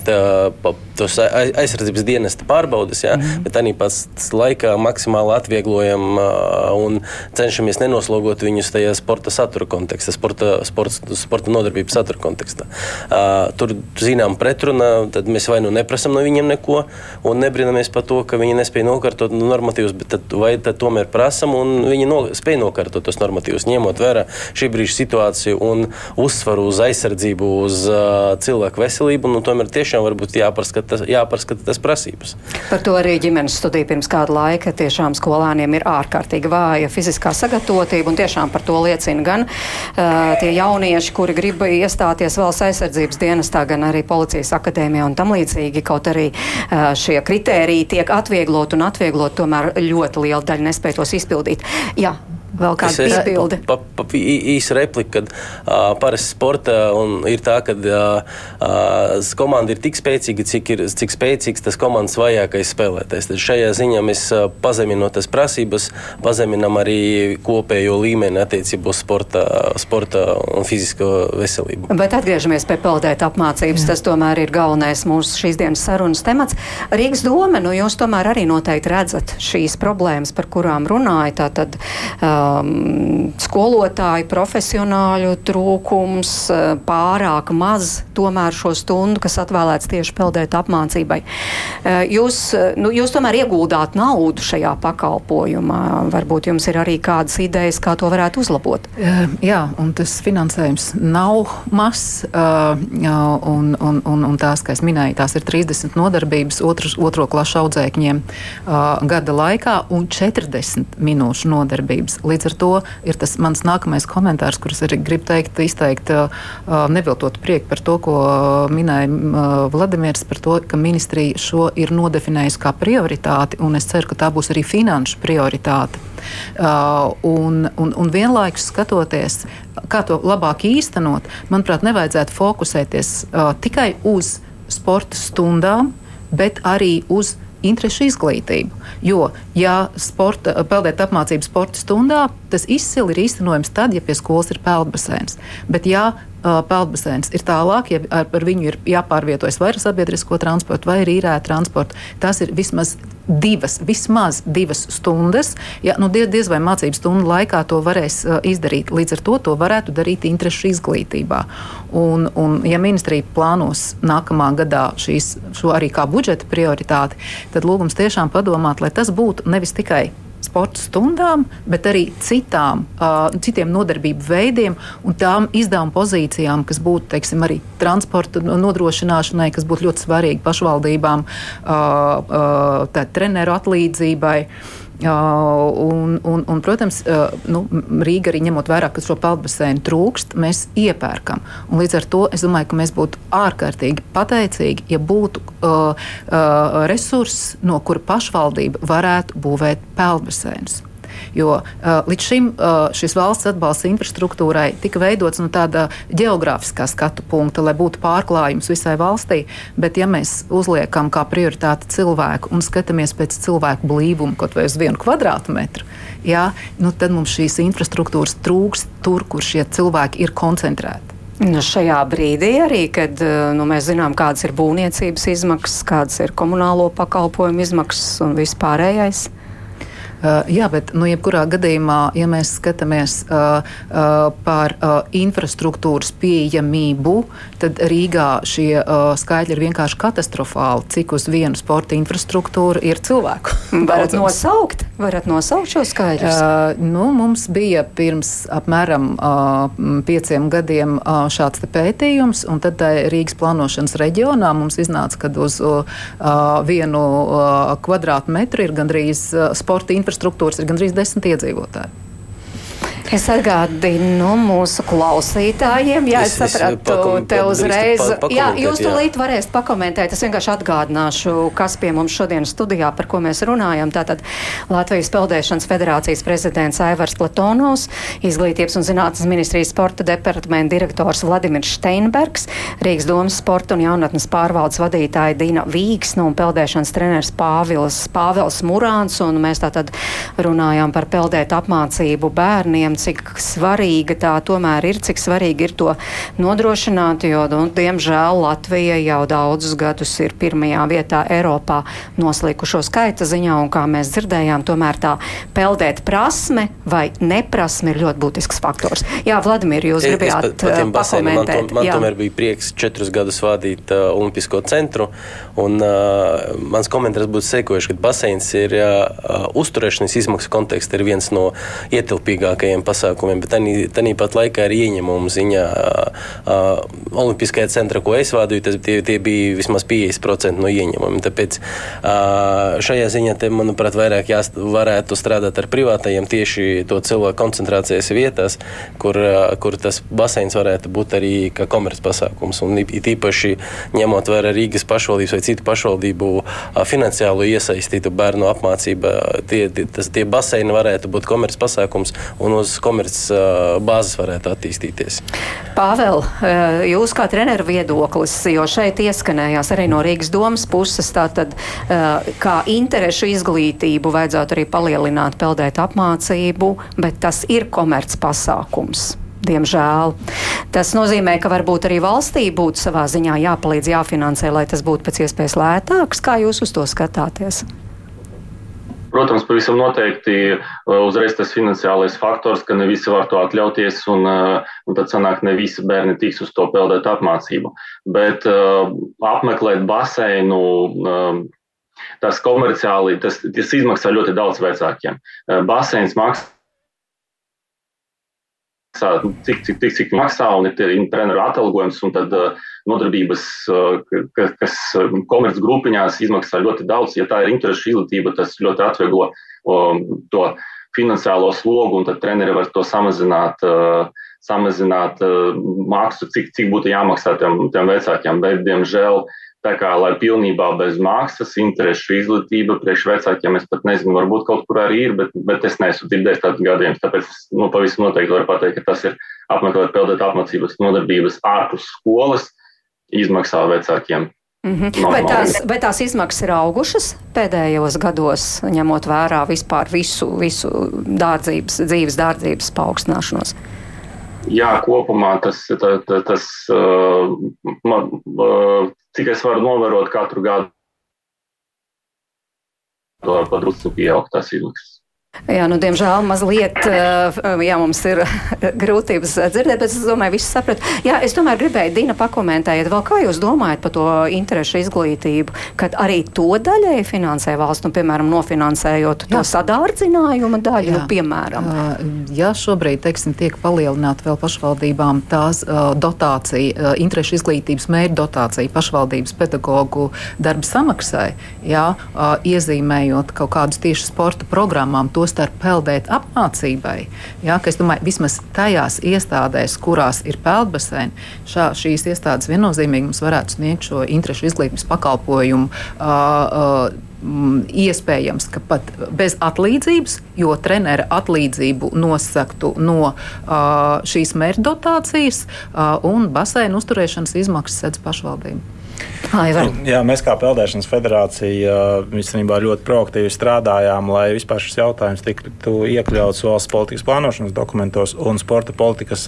bet tos aizsardzības dienesta pārbaudas, jā, mm. bet arī pats laikā maksimāli atvieglojam un cenšamies nenoslogot viņus tajā sporta satura kontekstā, sporta, sporta, sporta nodarbības satura kontekstā. Tur, zinām, pretruna, tad mēs vai nu neprasam no viņiem neko un nebrīnamies par to, ka viņi nespēja nokārtot normatīvus, bet tad, vai tad tomēr prasam un viņi no, spēj nokārtot tos normatīvus, ņemot vērā šī brīža situāciju un uzsvaru uz aizsardzību, uz uh, cilvēku veselību. Nu, tomēr tiešām varbūt jāpārskata, jāpārskata tas prasības. Par to arī ģimenes studija pirms kāda laika tiešām skolāniem ir ārkārtīgi vāja fiziskā sagatavotība, un tiešām par to liecina gan uh, tie jaunieši, kuri grib iestāties valsts aizsardzības dienestā, gan arī policijas akadēmijā un tam līdzīgi. Kaut arī uh, šie kritēriji tiek atvieglot un atvieglot, tomēr ļoti liela daļa nespēj tos izpildīt izpildīt. Jā. Vēl kāda piebilde? Pa, pa, pa, īsa replika, kad uh, parasti sporta ir tā, ka uh, uh, komanda ir tik spēcīga, cik, ir, cik spēcīgs tas komandas vajākais spēlētājs. Tad šajā ziņā mēs uh, pazeminot tas prasības, pazeminam arī kopējo līmeni attiecībā uz sporta, sporta un fizisko veselību. Bet atgriežamies pie peldēt apmācības. Jā. Tas tomēr ir galvenais mūsu šīs dienas sarunas temats. Rīgas doma, nu jūs tomēr arī noteikti redzat šīs problēmas, par kurām runājat. Tātad, uh, skolotāju profesionāļu trūkums, uh, pārāk maz tomēr šo stundu, kas atvēlēts tieši peldēt apmācībai. Uh, jūs, uh, nu, jūs tomēr ieguldāt naudu šajā pakalpojumā. Varbūt jums ir arī kādas idejas, kā to varētu uzlabot. Jā, un tas finansējums nav mazs. Un, un, un, un tās, kā es minēju, tās ir 30 nodarbības otru, otro klašu audzēkņiem gada laikā un 40 minūšu nodarbības. Līdz ar to ir tas mans nākamais komentārs, kurus arī gribu teikt, izteikt neviltot prieku par to, ko minēja Vladimirs, par to, ka ministrija šo ir nodefinējusi kā prioritāti, un es ceru, ka tā būs arī finanšu prioritāte. Uh, un, un, un vienlaikus skatoties, kā to labāk īstenot, manuprāt, nevajadzētu fokusēties uh, tikai uz sporta stundām, bet arī uz interešu izglītību. Jo, ja sporta, peldēt apmācību sporta stundā, tas izcili ir īstenojams tad, ja pie skolas ir peldbaseins. Bet, ja peldbaseins ir tālāk, ja ar viņu ir jāpārvietojas vai ar sabiedrisko transportu, vai ar īrētu transportu. Tas ir vismaz divas, vismaz divas stundas. Ja, nu, diez, diez vai mācību stundu laikā to varēs uh, izdarīt. Līdz ar to to varētu darīt interešu izglītībā. Un, un, ja ministrija plānos nākamā gadā šīs, šo arī kā budžeta prioritāti, tad lūgums tiešām padomāt, lai tas būtu nevis tikai sporta stundām, bet arī citām, uh, citiem nodarbību veidiem un tām izdevuma pozīcijām, kas būtu teiksim, arī transporta nodrošināšanai, kas būtu ļoti svarīgi pašvaldībām, uh, uh, treneru atlīdzībai. Uh, Un, un, un, protams, nu, Rīga arī ņemot vērā, ka šo peldbaseinu trūkst, mēs iepērkam. Un līdz ar to es domāju, ka mēs būtu ārkārtīgi pateicīgi, ja būtu uh, uh, resurss, no kura pašvaldība varētu būvēt peldbaseinus. Jo līdz šim šis valsts atbalsts infrastruktūrai tika veidots no tāda geogrāfiskā skatu punkta, lai būtu pārklājums visai valstī. Bet, ja mēs uzliekam kā prioritāti cilvēku un skatāmies pēc cilvēku blīvuma kaut vai uz vienu kvadrātmetru, jā, nu tad mums šīs infrastruktūras trūks tur, kur šie cilvēki ir koncentrēti. Nu, šajā brīdī arī, kad nu, mēs zinām, kādas ir būvniecības izmaksas, kādas ir komunālo pakalpojumu izmaksas un vispārējais. Uh, jā, bet nu, jebkurā gadījumā, ja mēs skatāmies uh, uh, par infrastruktūras pieejamību, tad Rīgā šie skaitļi ir vienkārši katastrofāli. Cik uz vienu sporta infrastruktūru ir cilvēku? Varat nosaukt, varat nosaukt šo skaitļus? Uh, nu, mums bija pirms apmēram uh, pieciem gadiem uh, šāds pētījums, un tad Rīgas plānošanas reģionā mums iznāca, ka uz uh, vienu uh, kvadrātmetru ir gandrīz uh, sporta infrastruktūra infrastruktūras ir gandrīz desmit iedzīvotāji. Es atgādinu mūsu klausītājiem, ja es, es sapratu, te uzreiz. Pa, jā, jūs tūlīt varēsiet pakomentēt. Es vienkārši atgādināšu, kas pie mums šodien studijā, par ko mēs runājam. Tātad Latvijas Peldēšanas federācijas prezidents Aivars Platonovs, Izglītības un zinātnes ministrijas sporta departamenta direktors Vladimirs Steinbergs, Rīgas domas sporta un jaunatnes pārvaldes vadītāja Dina Vīgsna un peldēšanas treneris Pāvils, Pāvils Murāns. Un mēs tātad runājām par peldēt apmācību bērniem un cik svarīga tā tomēr ir, cik svarīgi ir to nodrošināt, jo, nu, diemžēl, Latvija jau daudzus gadus ir pirmajā vietā Eiropā noslīkušo skaita ziņā, un kā mēs dzirdējām, tomēr tā peldēt prasme vai neprasme ir ļoti būtisks faktors. Jā, Vladimir, jūs gribējāt pat, pat pakomentēt. Man, to, man jā. tomēr bija prieks četrus gadus vadīt uh, Olimpisko centru, un uh, mans komentārs būtu sekojuši, ka baseins ir uh, uzturēšanas izmaksu kontekstā viens no ietilpīgākajiem pasākumiem, bet tāpat laikā arī ieņemumu ziņā Olimpiskajā centrā, ko es vadīju, tas tie, tie bija vismaz 50% no ieņēmumiem. Tāpēc šajā ziņā, te, manuprāt, vairāk jāst, varētu strādāt ar privātajiem tieši to cilvēku koncentrācijas vietās, kur, kur tas baseins varētu būt arī kā komerc pasākums. Un it īpaši ņemot vērā Rīgas pašvaldības vai citu pašvaldību finansiālu iesaistītu bērnu apmācību, tie, tie, tas, tie baseini varētu būt komerc pasākums un uz komerces bāzes varētu attīstīties. Pāvēl, jūs kā treneru viedoklis, jo šeit ieskanējās arī no Rīgas domas puses, tātad kā interešu izglītību vajadzētu arī palielināt peldēt apmācību, bet tas ir komerc pasākums. Diemžēl. Tas nozīmē, ka varbūt arī valstī būtu savā ziņā jāpalīdz, jāfinansē, lai tas būtu pēc iespējas lētāks. Kā jūs uz to skatāties? Protams, pavisam noteikti uh, uzreiz tas finansiālais faktors, ka ne visi var to atļauties, un, uh, un tad sanāk, ne visi bērni tiks uz to peldēt apmācību. Bet uh, apmeklēt baseinu. Tas komerciāli, tas, tas izmaksā ļoti daudz vecākiem. Baseins maksā cik, cik, cik, cik maksā, un ir treneru atalgojums, un tad uh, nodarbības, uh, kas komerces grupiņās izmaksā ļoti daudz. Ja tā ir interešu izglītība, tas ļoti atvieglo um, to finansiālo slogu, un tad treneri var to samazināt, uh, samazināt maksu, cik, cik būtu jāmaksā tiem, tiem vecākiem. Bet, diemžēl, Tā kā, lai pilnībā bez maksas, interešu izglītība priekš vecākiem, es pat nezinu, varbūt kaut kur arī ir, bet, bet es neesmu dzirdējis tādu gadījumu. Tāpēc es nu, pavisam noteikti varu pateikt, ka tas ir apmeklēt peldēt apmācības nodarbības ārpus skolas, izmaksā vecākiem. Mm -hmm. vai, tās, vai tās izmaksas ir augušas pēdējos gados, ņemot vērā vispār visu, visu dārdzības, dzīves dārdzības paaugstināšanos? Jā, kopumā tas, tas, tas uh, man, uh, cik es varu novērot katru gadu, to padrusku pieaug tās izmaksas. Jā, nu, diemžēl mazliet eh, jā, mums ir grūtības dzirdēt, bet es domāju, viss saprat. Jā, es tomēr gribēju Dina pakomentēt, vēl kā jūs domājat par to interešu izglītību, kad arī to daļai finansē valsts, nu, piemēram, nofinansējot jā. to sadārdzinājumu daļu, jā. nu, piemēram. Jā, šobrīd, teiksim, tiek palielināta vēl pašvaldībām tās uh, dotācija, uh, interešu izglītības mērķa dotācija pašvaldības pedagoģu darba samaksai, jā, uh, iezīmējot kaut kādus tieši sporta programmām. To tostarp peldēt apmācībai. Jā, es domāju, vismaz tajās iestādēs, kurās ir peldbaseini, šā, šīs iestādes viennozīmīgi mums varētu sniegt šo interešu izglītības pakalpojumu. Uh, uh, iespējams, ka pat bez atlīdzības, jo trenera atlīdzību nosaktu no uh, šīs mērķdotācijas uh, un baseina uzturēšanas izmaksas sedz pašvaldību. Aivar. Jā, mēs kā Peldēšanas federācija īstenībā ļoti proaktīvi strādājām, lai vispār šis jautājums tiktu iekļauts valsts politikas plānošanas dokumentos un sporta politikas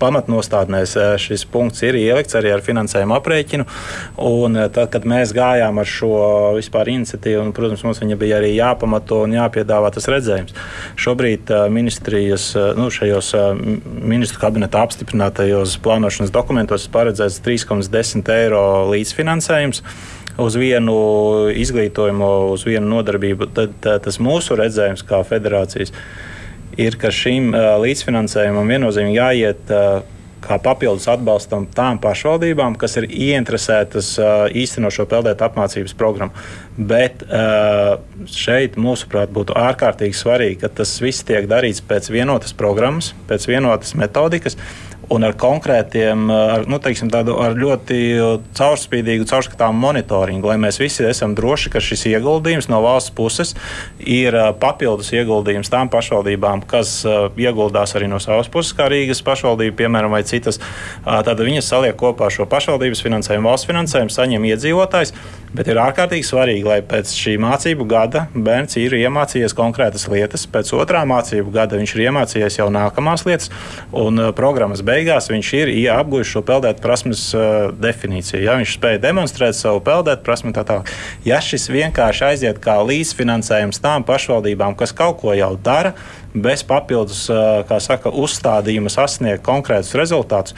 pamatnostādnēs. Šis punkts ir ielikts arī ar finansējumu aprēķinu. Un tad, kad mēs gājām ar šo vispār iniciatīvu, un, protams, mums viņa bija arī jāpamato un jāpiedāvā tas redzējums. Šobrīd ministrijas, nu, šajos ministru kabineta apstiprinātajos plānošanas dokumentos paredzēts 3,10 eiro līdzfinansējums uz vienu izglītojumu, uz vienu nodarbību, tad, tad tas mūsu redzējums kā federācijas ir, ka šim līdzfinansējumam viennozīmīgi jāiet kā papildus atbalstam tām pašvaldībām, kas ir ieinteresētas īstenot šo peldētu apmācības programmu. Bet šeit, mūsuprāt, būtu ārkārtīgi svarīgi, ka tas viss tiek darīts pēc vienotas programmas, pēc vienotas metodikas un ar konkrētiem, ar, nu, teiksim, tādu, ar ļoti caurspīdīgu, caurskatāmu monitoringu, lai mēs visi esam droši, ka šis ieguldījums no valsts puses ir papildus ieguldījums tām pašvaldībām, kas ieguldās arī no savas puses, kā Rīgas pašvaldība, piemēram, vai citas. Tad viņas saliek kopā šo pašvaldības finansējumu, valsts finansējumu, saņem iedzīvotājs. Bet ir ārkārtīgi svarīgi, lai pēc šī mācību gada bērns ir iemācījies konkrētas lietas, pēc otrā mācību gada viņš ir iemācījies jau nākamās lietas, un programmas beigās beigās viņš ir ja, apgūlis šo peldēt prasmes uh, definīciju. Ja viņš spēja demonstrēt savu peldēt prasmu, tā tālāk. Ja šis vienkārši aiziet kā līdzfinansējums tām pašvaldībām, kas kaut ko jau dara, bez papildus uh, saka, uzstādījuma sasniegt konkrētus rezultātus,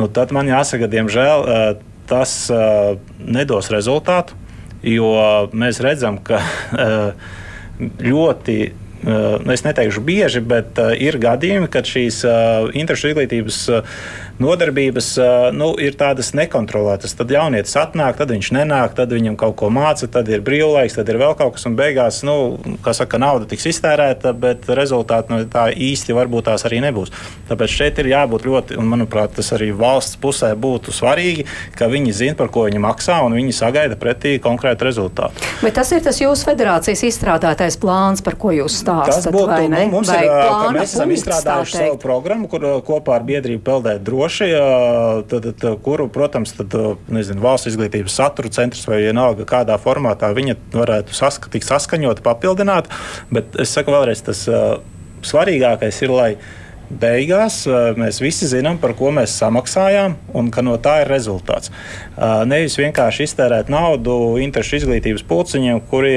nu, tad man jāsaka, diemžēl uh, tas uh, nedos rezultātu, jo mēs redzam, ka ļoti es neteikšu bieži, bet ir gadījumi, kad šīs interešu izglītības nodarbības nu, ir tādas nekontrolētas. Tad jaunietis atnāk, tad viņš nenāk, tad viņam kaut ko māca, tad ir brīvlaiks, tad ir vēl kaut kas, un beigās, nu, kā saka, nauda tiks iztērēta, bet rezultāti no tā īsti varbūt tās arī nebūs. Tāpēc šeit ir jābūt ļoti, un manuprāt, tas arī valsts pusē būtu svarīgi, ka viņi zina, par ko viņi maksā, un viņi sagaida pretī konkrētu rezultātu. Bet tas ir tas jūsu federācijas izstrādātais plāns, par ko jūs stāstat, tas būtu? Nu, mums vai ir, mēs esam izstrādājuši savu programmu, kur kopā ar biedrību peldēt droši, tad, tad, kuru, protams, tad, nezinu, valsts izglītības satura centrs vai vienalga kādā formātā viņa varētu saska, tikt saskaņot, papildināt. Bet es saku vēlreiz, tas uh, svarīgākais ir, lai beigās uh, mēs visi zinām, par ko mēs samaksājām un ka no tā ir rezultāts. Uh, nevis vienkārši iztērēt naudu interešu izglītības pulciņiem, kuriem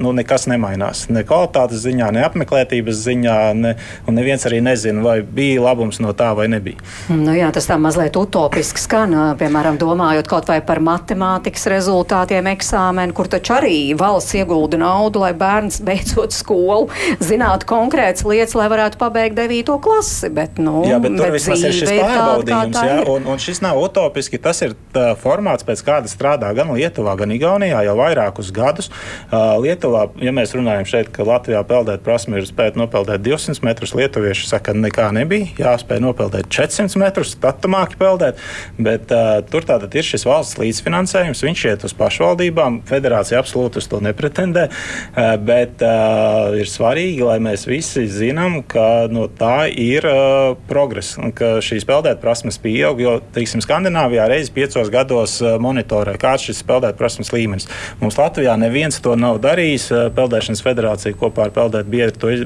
nu, nekas nemainās. Ne kvalitātes ziņā, ne apmeklētības ziņā, ne, un neviens arī nezina, vai bija labums no tā vai nebija. Nu, jā, tas tā mazliet utopiski skan, piemēram, domājot kaut vai par matemātikas rezultātiem eksāmenu, kur taču arī valsts iegulda naudu, lai bērns beidzot skolu zinātu konkrētas lietas, lai varētu pabeigt 9 klasi. Bet, nu, Jā, bet tur bet vismaz ir šis pārbaudījums, jā, un, un šis nav utopiski. Tas ir formāts, pēc kāda strādā gan Lietuvā, gan Igaunijā jau vairākus gadus. Uh, Lietuvā, ja mēs runājam šeit, ka Latvijā peldēt prasme ir spēt nopeldēt 200 metrus, lietuvieši saka, nekā nebija. Jāspēj nopeldēt 400 metrus, tad tu māki peldēt. Bet uh, tur tātad ir šis valsts līdzfinansējums, viņš iet uz pašvaldībām. Federācija absolūti uz to nepretendē, uh, bet uh, ir svarīgi, lai mēs visi zinām, ka no tā ir uh, progress ka šīs peldēt prasmes pieaug. Jo, teiksim, Skandināvijā reizes piecos gados uh, monitorē, kāds šis peldēt prasmes līmenis. Mums Latvijā neviens to nav darījis. Uh, Peldēšanas federācija kopā ar peldēt biedru to iz,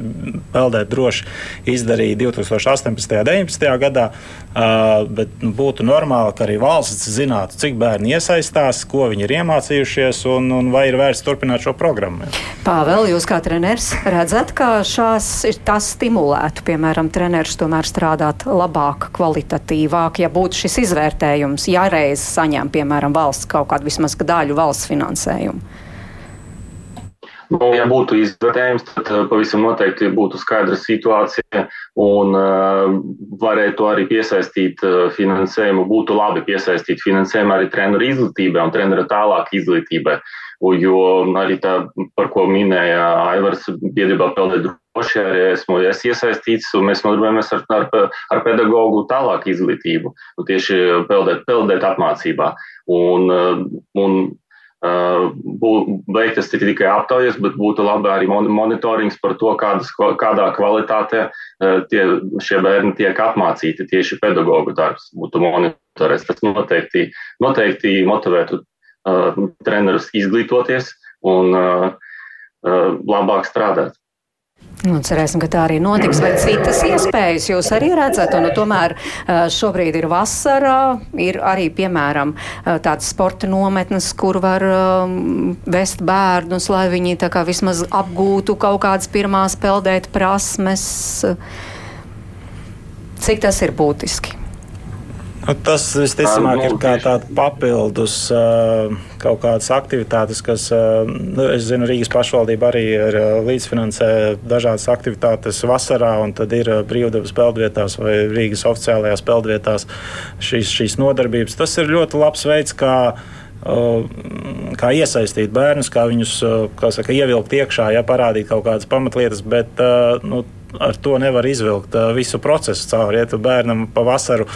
peldēt droši izdarīja 2018. un 2019. gadā. Uh, bet nu, būtu normāli, ka arī valsts zinātu, cik bērni iesaistās, ko viņi ir iemācījušies un, un vai ir vērts turpināt šo programmu. Pāvēl, jūs kā treneris redzat, ka šās ir tas stimulētu, piemēram, treneris tomēr strādāt labāk, kvalitatīvāk, ja būtu šis izvērtējums, ja reiz saņem, piemēram, valsts kaut kādu vismaz daļu valsts finansējumu. Nu, ja būtu izvērtējums, tad uh, pavisam noteikti būtu skaidra situācija un uh, varētu arī piesaistīt uh, finansējumu. Būtu labi piesaistīt finansējumu arī treneru izglītībai un treneru tālāk izglītībai. Un, jo arī tā, par ko minēja Aivars, biedrībā peldēt droši, arī esmu es iesaistīts, un mēs nodarbojamies ar, ar, ar pedagogu tālāk izglītību, un tieši peldēt, peldēt apmācībā. Un, uh, un veiktas tikai aptaujas, bet būtu labi arī monitorings par to, kādas, kādā kvalitātē tie, šie bērni tiek apmācīti. Tieši pedagoģu darbs būtu monitorēts. Tas noteikti, noteikti motivētu uh, trenerus izglītoties un labāk strādāt. Nu, cerēsim, ka tā arī notiks. Vai citas iespējas jūs arī redzat? Un, nu, tomēr šobrīd ir vasara, ir arī, piemēram, tādas sporta nometnes, kur var um, vest bērnus, lai viņi tā kā vismaz apgūtu kaut kādas pirmās peldēt prasmes. Cik tas ir būtiski? Nu, tas visticamāk ir kā tāda papildus kaut kādas aktivitātes, kas, nu, es zinu, Rīgas pašvaldība arī ir līdzfinansē dažādas aktivitātes vasarā, un tad ir brīvdabas peldvietās vai Rīgas oficiālajās peldvietās šīs, šīs nodarbības. Tas ir ļoti labs veids, kā kā iesaistīt bērnus, kā viņus kā saka, ievilkt iekšā, ja parādīt kaut kādas pamatlietas, bet nu, ar to nevar izvilkt visu procesu cauri. Ja tu bērnam pavasaru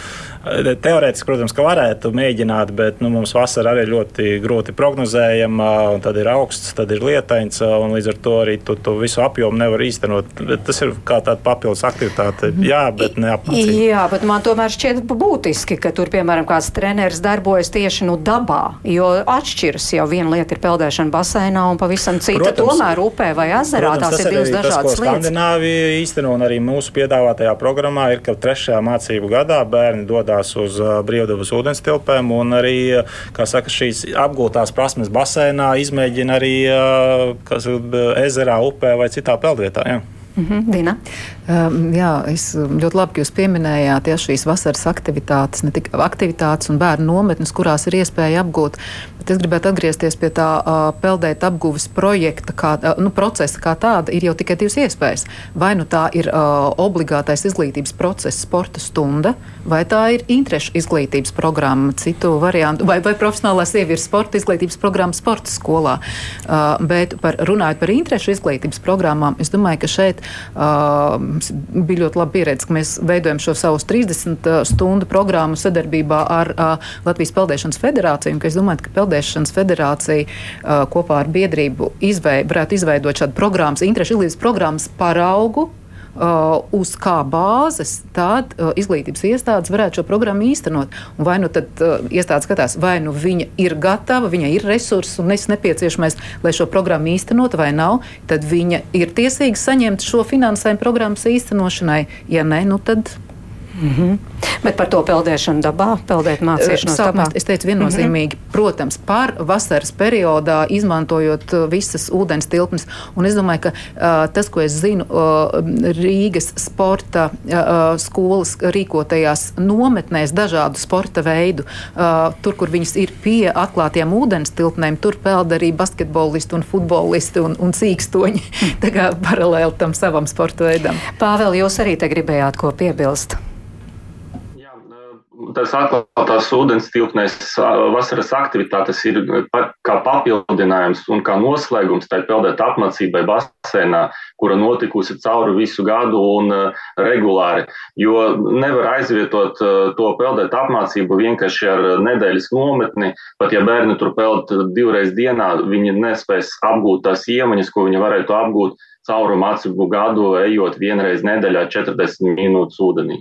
Teorētiski, protams, ka varētu mēģināt, bet nu, mums vasara arī ļoti grūti prognozējama, tad ir augsts, tad ir lietains, un līdz ar to arī tu, tu visu apjomu nevar īstenot. Bet tas ir kā tāda papildus aktivitāte, jā, bet neapmācība. Jā, bet man tomēr šķiet būtiski, ka tur, piemēram, kāds treneris darbojas tieši nu, dabā, jo atšķiras jau viena lieta ir peldēšana baseinā un pavisam cita protams, tomēr upē vai ezerā. Protams, tās ir divas dažādas tas, lietas. Skandināvija īstenībā un arī mūsu piedāvātajā programmā ir, ka trešajā mācību gadā bērni dodas dodas uz brīvdabas ūdens tilpēm un arī saka, šīs apgūtās prasmes basēnā izmēģina arī kas, ezerā, upē vai citā peldvietā. Jā. Mm -hmm, Dina. Um, jā, es ļoti labi, ka jūs pieminējāt ja, šīs vasaras aktivitātes, ne tikai aktivitātes un bērnu nometnes, kurās ir iespēja apgūt. Bet es gribētu atgriezties pie tā uh, peldēt apguves projekta, kā, uh, nu, procesa kā tāda. Ir jau tikai divas iespējas. Vai nu tā ir uh, obligātais izglītības process, sporta stunda, vai tā ir interešu izglītības programma, citu variantu, vai, vai profesionālā sievietes sporta izglītības programma sporta skolā. Uh, bet par, runājot par interešu izglītības programmām, es domāju, ka šeit Uh, bija ļoti laba pieredze, ka mēs veidojam šo savu 30 stundu programmu sadarbībā ar uh, Latvijas Peldēšanas federāciju. Es domāju, ka Peldēšanas federācija uh, kopā ar biedrību izveid, varētu izveidot šādu programmas, interešu izglītības programmas paraugu uz kā bāzes tad uh, izglītības iestādes varētu šo programmu īstenot. Un vai nu tad uh, iestādes skatās, vai nu viņa ir gatava, viņai ir resursi un nepieciešamais, lai šo programmu īstenot, vai nav, tad viņa ir tiesīga saņemt šo finansējumu programmas īstenošanai. Ja nē, nu tad Mm -hmm. Bet par to peldēšanu dabā, peldēt mācīšanos dabā. Es teicu viennozīmīgi, mm -hmm. protams, par vasaras periodā izmantojot visas ūdens tilpnes. Un es domāju, ka uh, tas, ko es zinu, uh, Rīgas sporta uh, skolas rīkotajās nometnēs dažādu sporta veidu, uh, tur, kur viņas ir pie atklātiem ūdens tilpnēm, tur peld arī basketbolisti un futbolisti un, un cīkstoņi. Tā kā paralēli tam savam sporta veidam. Pāvēl, jūs arī te gribējāt ko piebilst? Tas atklātās ūdens tilpnēs vasaras aktivitātes ir kā papildinājums un kā noslēgums tai peldēt apmācībai basēnā, kura notikusi cauri visu gadu un regulāri. Jo nevar aizvietot to peldēt apmācību vienkārši ar nedēļas nometni. Pat ja bērni tur peld divreiz dienā, viņi nespēs apgūt tās iemaņas, ko viņi varētu apgūt cauri mācību gadu, ejot vienreiz nedēļā 40 minūtes ūdenī.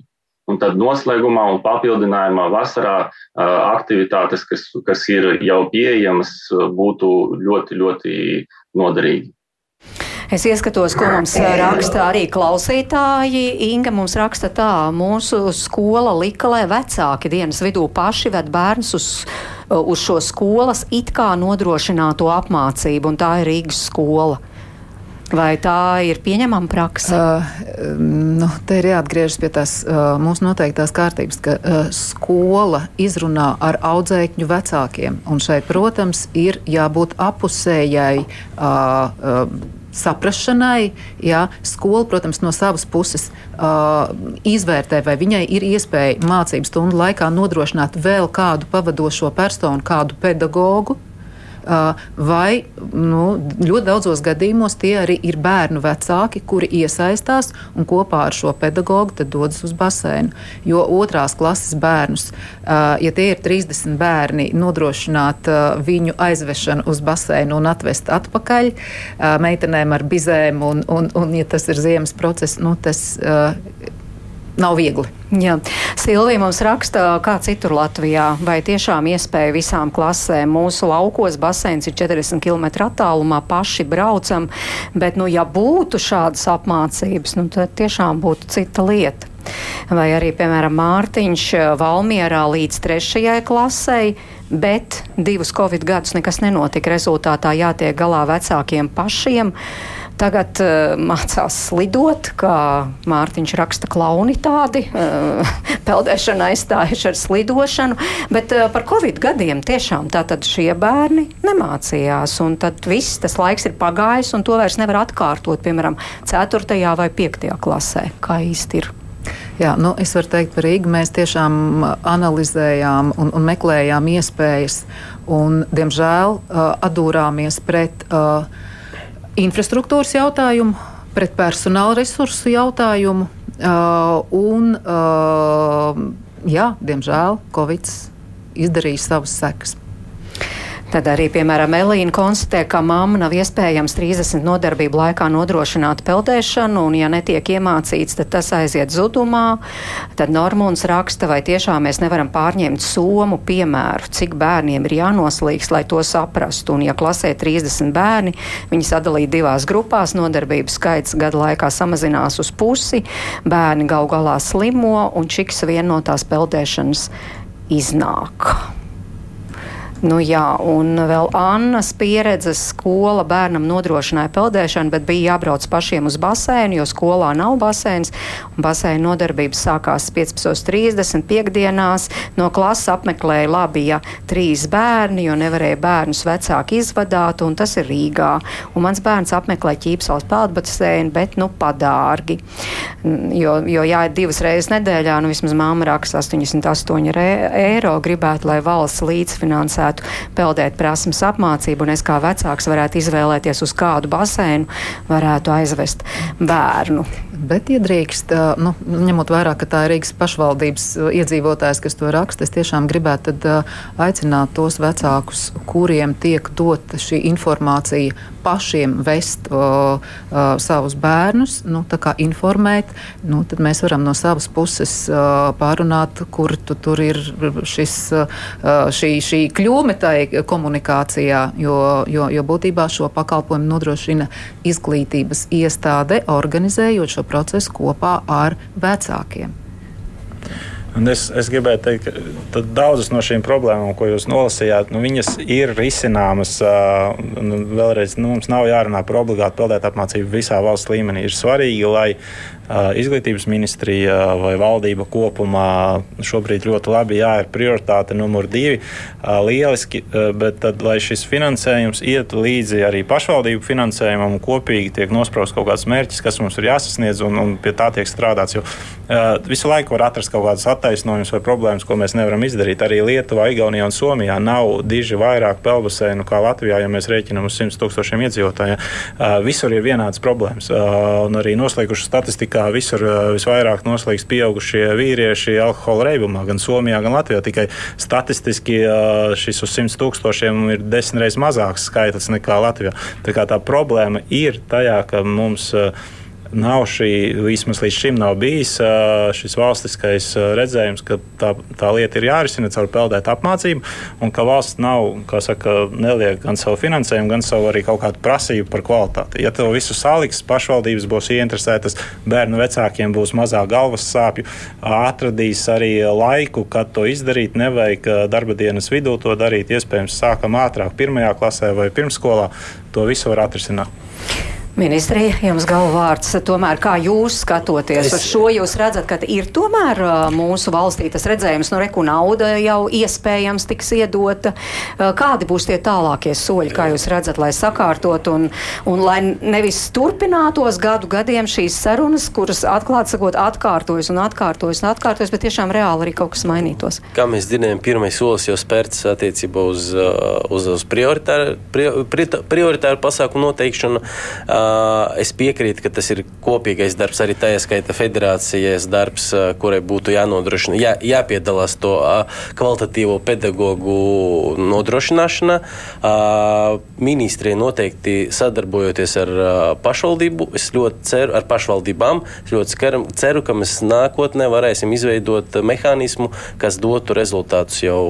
Un tad noslēgumā un papildinājumā vasarā aktivitātes, kas, kas ir jau pieejamas, būtu ļoti, ļoti noderīgi. Es ieskatos, ko mums raksta arī klausītāji. Inga mums raksta tā, mūsu skola lika, lai vecāki dienas vidū paši ved bērnus uz, uz šo skolas it kā nodrošināto apmācību, un tā ir Rīgas skola. Vai tā ir pieņemama praksa? Uh, nu, te ir jāatgriežas pie tās uh, mūsu noteiktās kārtības, ka uh, skola izrunā ar audzēkņu vecākiem. Un šeit, protams, ir jābūt apusējai. Uh, uh, saprašanai. Jā, skola, protams, no savas puses uh, izvērtē, vai viņai ir iespēja mācību stundu laikā nodrošināt vēl kādu pavadošo personu, kādu pedagogu, vai nu, ļoti daudzos gadījumos tie arī ir bērnu vecāki, kuri iesaistās un kopā ar šo pedagogu dodas uz baseinu. Jo otrās klases bērnus, ja tie ir 30 bērni, nodrošināt viņu aizvešanu uz baseinu un atvest atpakaļ meitenēm ar bizēm, un, un, un ja tas ir ziemas process, nu, tas nav viegli. Jā. Silvija mums raksta, kā citur Latvijā, vai tiešām iespēja visām klasēm mūsu laukos, basēns ir 40 km attālumā, paši braucam, bet, nu, ja būtu šādas apmācības, nu, tad tiešām būtu cita lieta. Vai arī, piemēram, Mārtiņš Valmierā līdz trešajai klasei, bet divus covid gadus nekas nenotika. Rezultātā jātiek galā vecākiem pašiem. Uh, Tagad uh, mācās lidot, kā Mārtiņš raksta, klauni tādi, uh, peldēšana aizstājuši ar slidošanu, bet uh, par Covid gadiem tiešām tātad šie bērni nemācījās, un tad viss tas laiks ir pagājis, un to vairs nevar atkārtot, piemēram, 4. vai 5. klasē, kā īsti ir. Jā, nu, es varu teikt par Rīgu. Mēs tiešām analizējām un, un meklējām iespējas, un, diemžēl, uh, atdūrāmies pret uh, infrastruktūras jautājumu, pret personāla resursu jautājumu. Un, jā, diemžēl Covid izdarīja savas sekas. Tad arī, piemēram, Elīna konstatē, ka mamma nav iespējams 30 nodarbību laikā nodrošināt peldēšanu, un ja netiek iemācīts, tad tas aiziet zudumā. Tad Normons raksta, vai tiešām mēs nevaram pārņemt somu piemēru, cik bērniem ir jānoslīgs, lai to saprastu. Un ja klasē 30 bērni, viņi sadalīja divās grupās, nodarbību skaits gadu laikā samazinās uz pusi, bērni gal galā slimo, un čiks vien no tās peldēšanas iznāk. Nu, jā, un vēl Annas pieredzes skola bērnam nodrošināja peldēšanu, bet bija jābrauc pašiem uz basēnu, jo skolā nav basēns. Basēna nodarbības sākās 15.30 piekdienās. No klases apmeklēja labi, ja trīs bērni, jo nevarēja bērnus vecāki izvadāt, un tas ir Rīgā. Un mans bērns apmeklē ķīpsals peldbasēnu, bet nu padārgi. Jo, jo jāiet divas reizes nedēļā, nu vismaz māma raksta 88 eiro, gribētu, lai valsts līdzfinansētu varētu peldēt prasmes apmācību, un es kā vecāks varētu izvēlēties, uz kādu basēnu varētu aizvest bērnu. Bet, ja drīkst, nu, ņemot vērā, ka tā ir Rīgas pašvaldības iedzīvotājs, kas to raksta, es tiešām gribētu tad, aicināt tos vecākus, kuriem tiek dota šī informācija pašiem vest o, o, savus bērnus, nu, informēt, nu, tad mēs varam no savas puses o, pārunāt, kur tu, tur ir šis, o, šī, šī kļūme tai komunikācijā, jo, jo, jo būtībā šo pakalpojumu nodrošina izglītības iestāde, organizējot šo procesu kopā ar vecākiem. Un es, es gribēju teikt, ka daudzas no šīm problēmām, ko jūs nolasījāt, nu, ir risināmas. Uh, vēlreiz, nu, mums nav jārunā par obligātu peldēt apmācību visā valsts līmenī. Ir svarīgi, lai izglītības ministrija vai valdība kopumā šobrīd ļoti labi, jā, ir prioritāte numur divi. Lieliski, bet tad, lai šis finansējums iet līdzi arī pašvaldību finansējumam kopīgi tiek nospraust kaut kāds mērķis, kas mums ir jāsasniedz un, un pie tā tiek strādāts. Jo visu laiku var atrast kaut kādus attaisnojumus vai problēmas, ko mēs nevaram izdarīt. Arī Lietuvā, Igaunijā un Somijā nav diži vairāk peldbaseinu kā Latvijā, ja mēs rēķinām uz 100 tūkstošiem iedzīvotāju. Visur ir vienādas problēmas. Un arī noslēguši statistikā kā visur visvairāk noslīgst pieaugušie vīrieši alkohola reibumā, gan Somijā, gan Latvijā. Tikai statistiski šis uz 100 tūkstošiem ir desmit reizes mazāks skaitlis nekā Latvijā. Tā, tā problēma ir tajā, ka mums nav šī, vismaz līdz šim nav bijis šis valstiskais redzējums, ka tā, tā lieta ir jārisina caur peldētu apmācību, un ka valsts nav, kā saka, neliek gan savu finansējumu, gan savu arī kaut kādu prasību par kvalitāti. Ja to visu saliks, pašvaldības būs ieinteresētas, bērnu vecākiem būs mazāk galvas sāpju, atradīs arī laiku, kad to izdarīt. Nevajag darba dienas vidū to darīt. Iespējams, sākam ātrāk, pirmajā klasē vai pirmsskolā. To visu var atrisināt. Ministrija, jums galvārds, tomēr kā jūs skatoties es... uz šo, jūs redzat, ka ir tomēr mūsu valstī tas redzējums, nu reku nauda jau iespējams tiks iedota. Kādi būs tie tālākie soļi, kā jūs redzat, lai sakārtot un, un lai nevis turpinātos gadu gadiem šīs sarunas, kuras atklāt sakot atkārtojas un atkārtojas un atkārtojas, bet tiešām reāli arī kaut kas mainītos? Kā mēs dzirdējām, pirmais solis jau spērts attiecībā uz, uz, uz prioritāru, prioritāru pasākumu noteikšanu. Uh, Es piekrītu, ka tas ir kopīgais darbs, arī tā ieskaita federācijas darbs, kurai būtu jānodrošina, jā, jāpiedalās to kvalitatīvo pedagoģu nodrošināšanā. Ministrija noteikti sadarbojoties ar pašvaldību, es ļoti ceru, ar pašvaldībām, es ļoti ceru, ceru, ka mēs nākotnē varēsim izveidot mehānismu, kas dotu rezultātus jau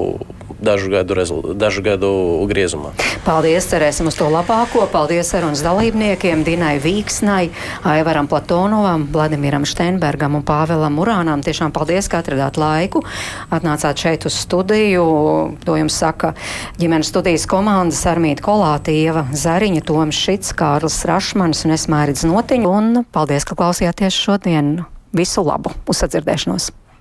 dažu gadu, dažu gadu griezumā. Paldies, cerēsim uz to labāko. Paldies sarunas dalībniekiem Dinai Vīksnai, Aivaram Platonovam, Vladimiram Steinbergam un Pāvelam Urānam. Tiešām paldies, ka atradāt laiku. Atnācāt šeit uz studiju. To jums saka ģimenes studijas komandas Armīta Kolātīva, Zariņa, Toms Šits, Kārlis Rašmans un es Mērits Notiņu. Un paldies, ka klausījāties šodien. Visu labu! Uz sadzirdēšanos!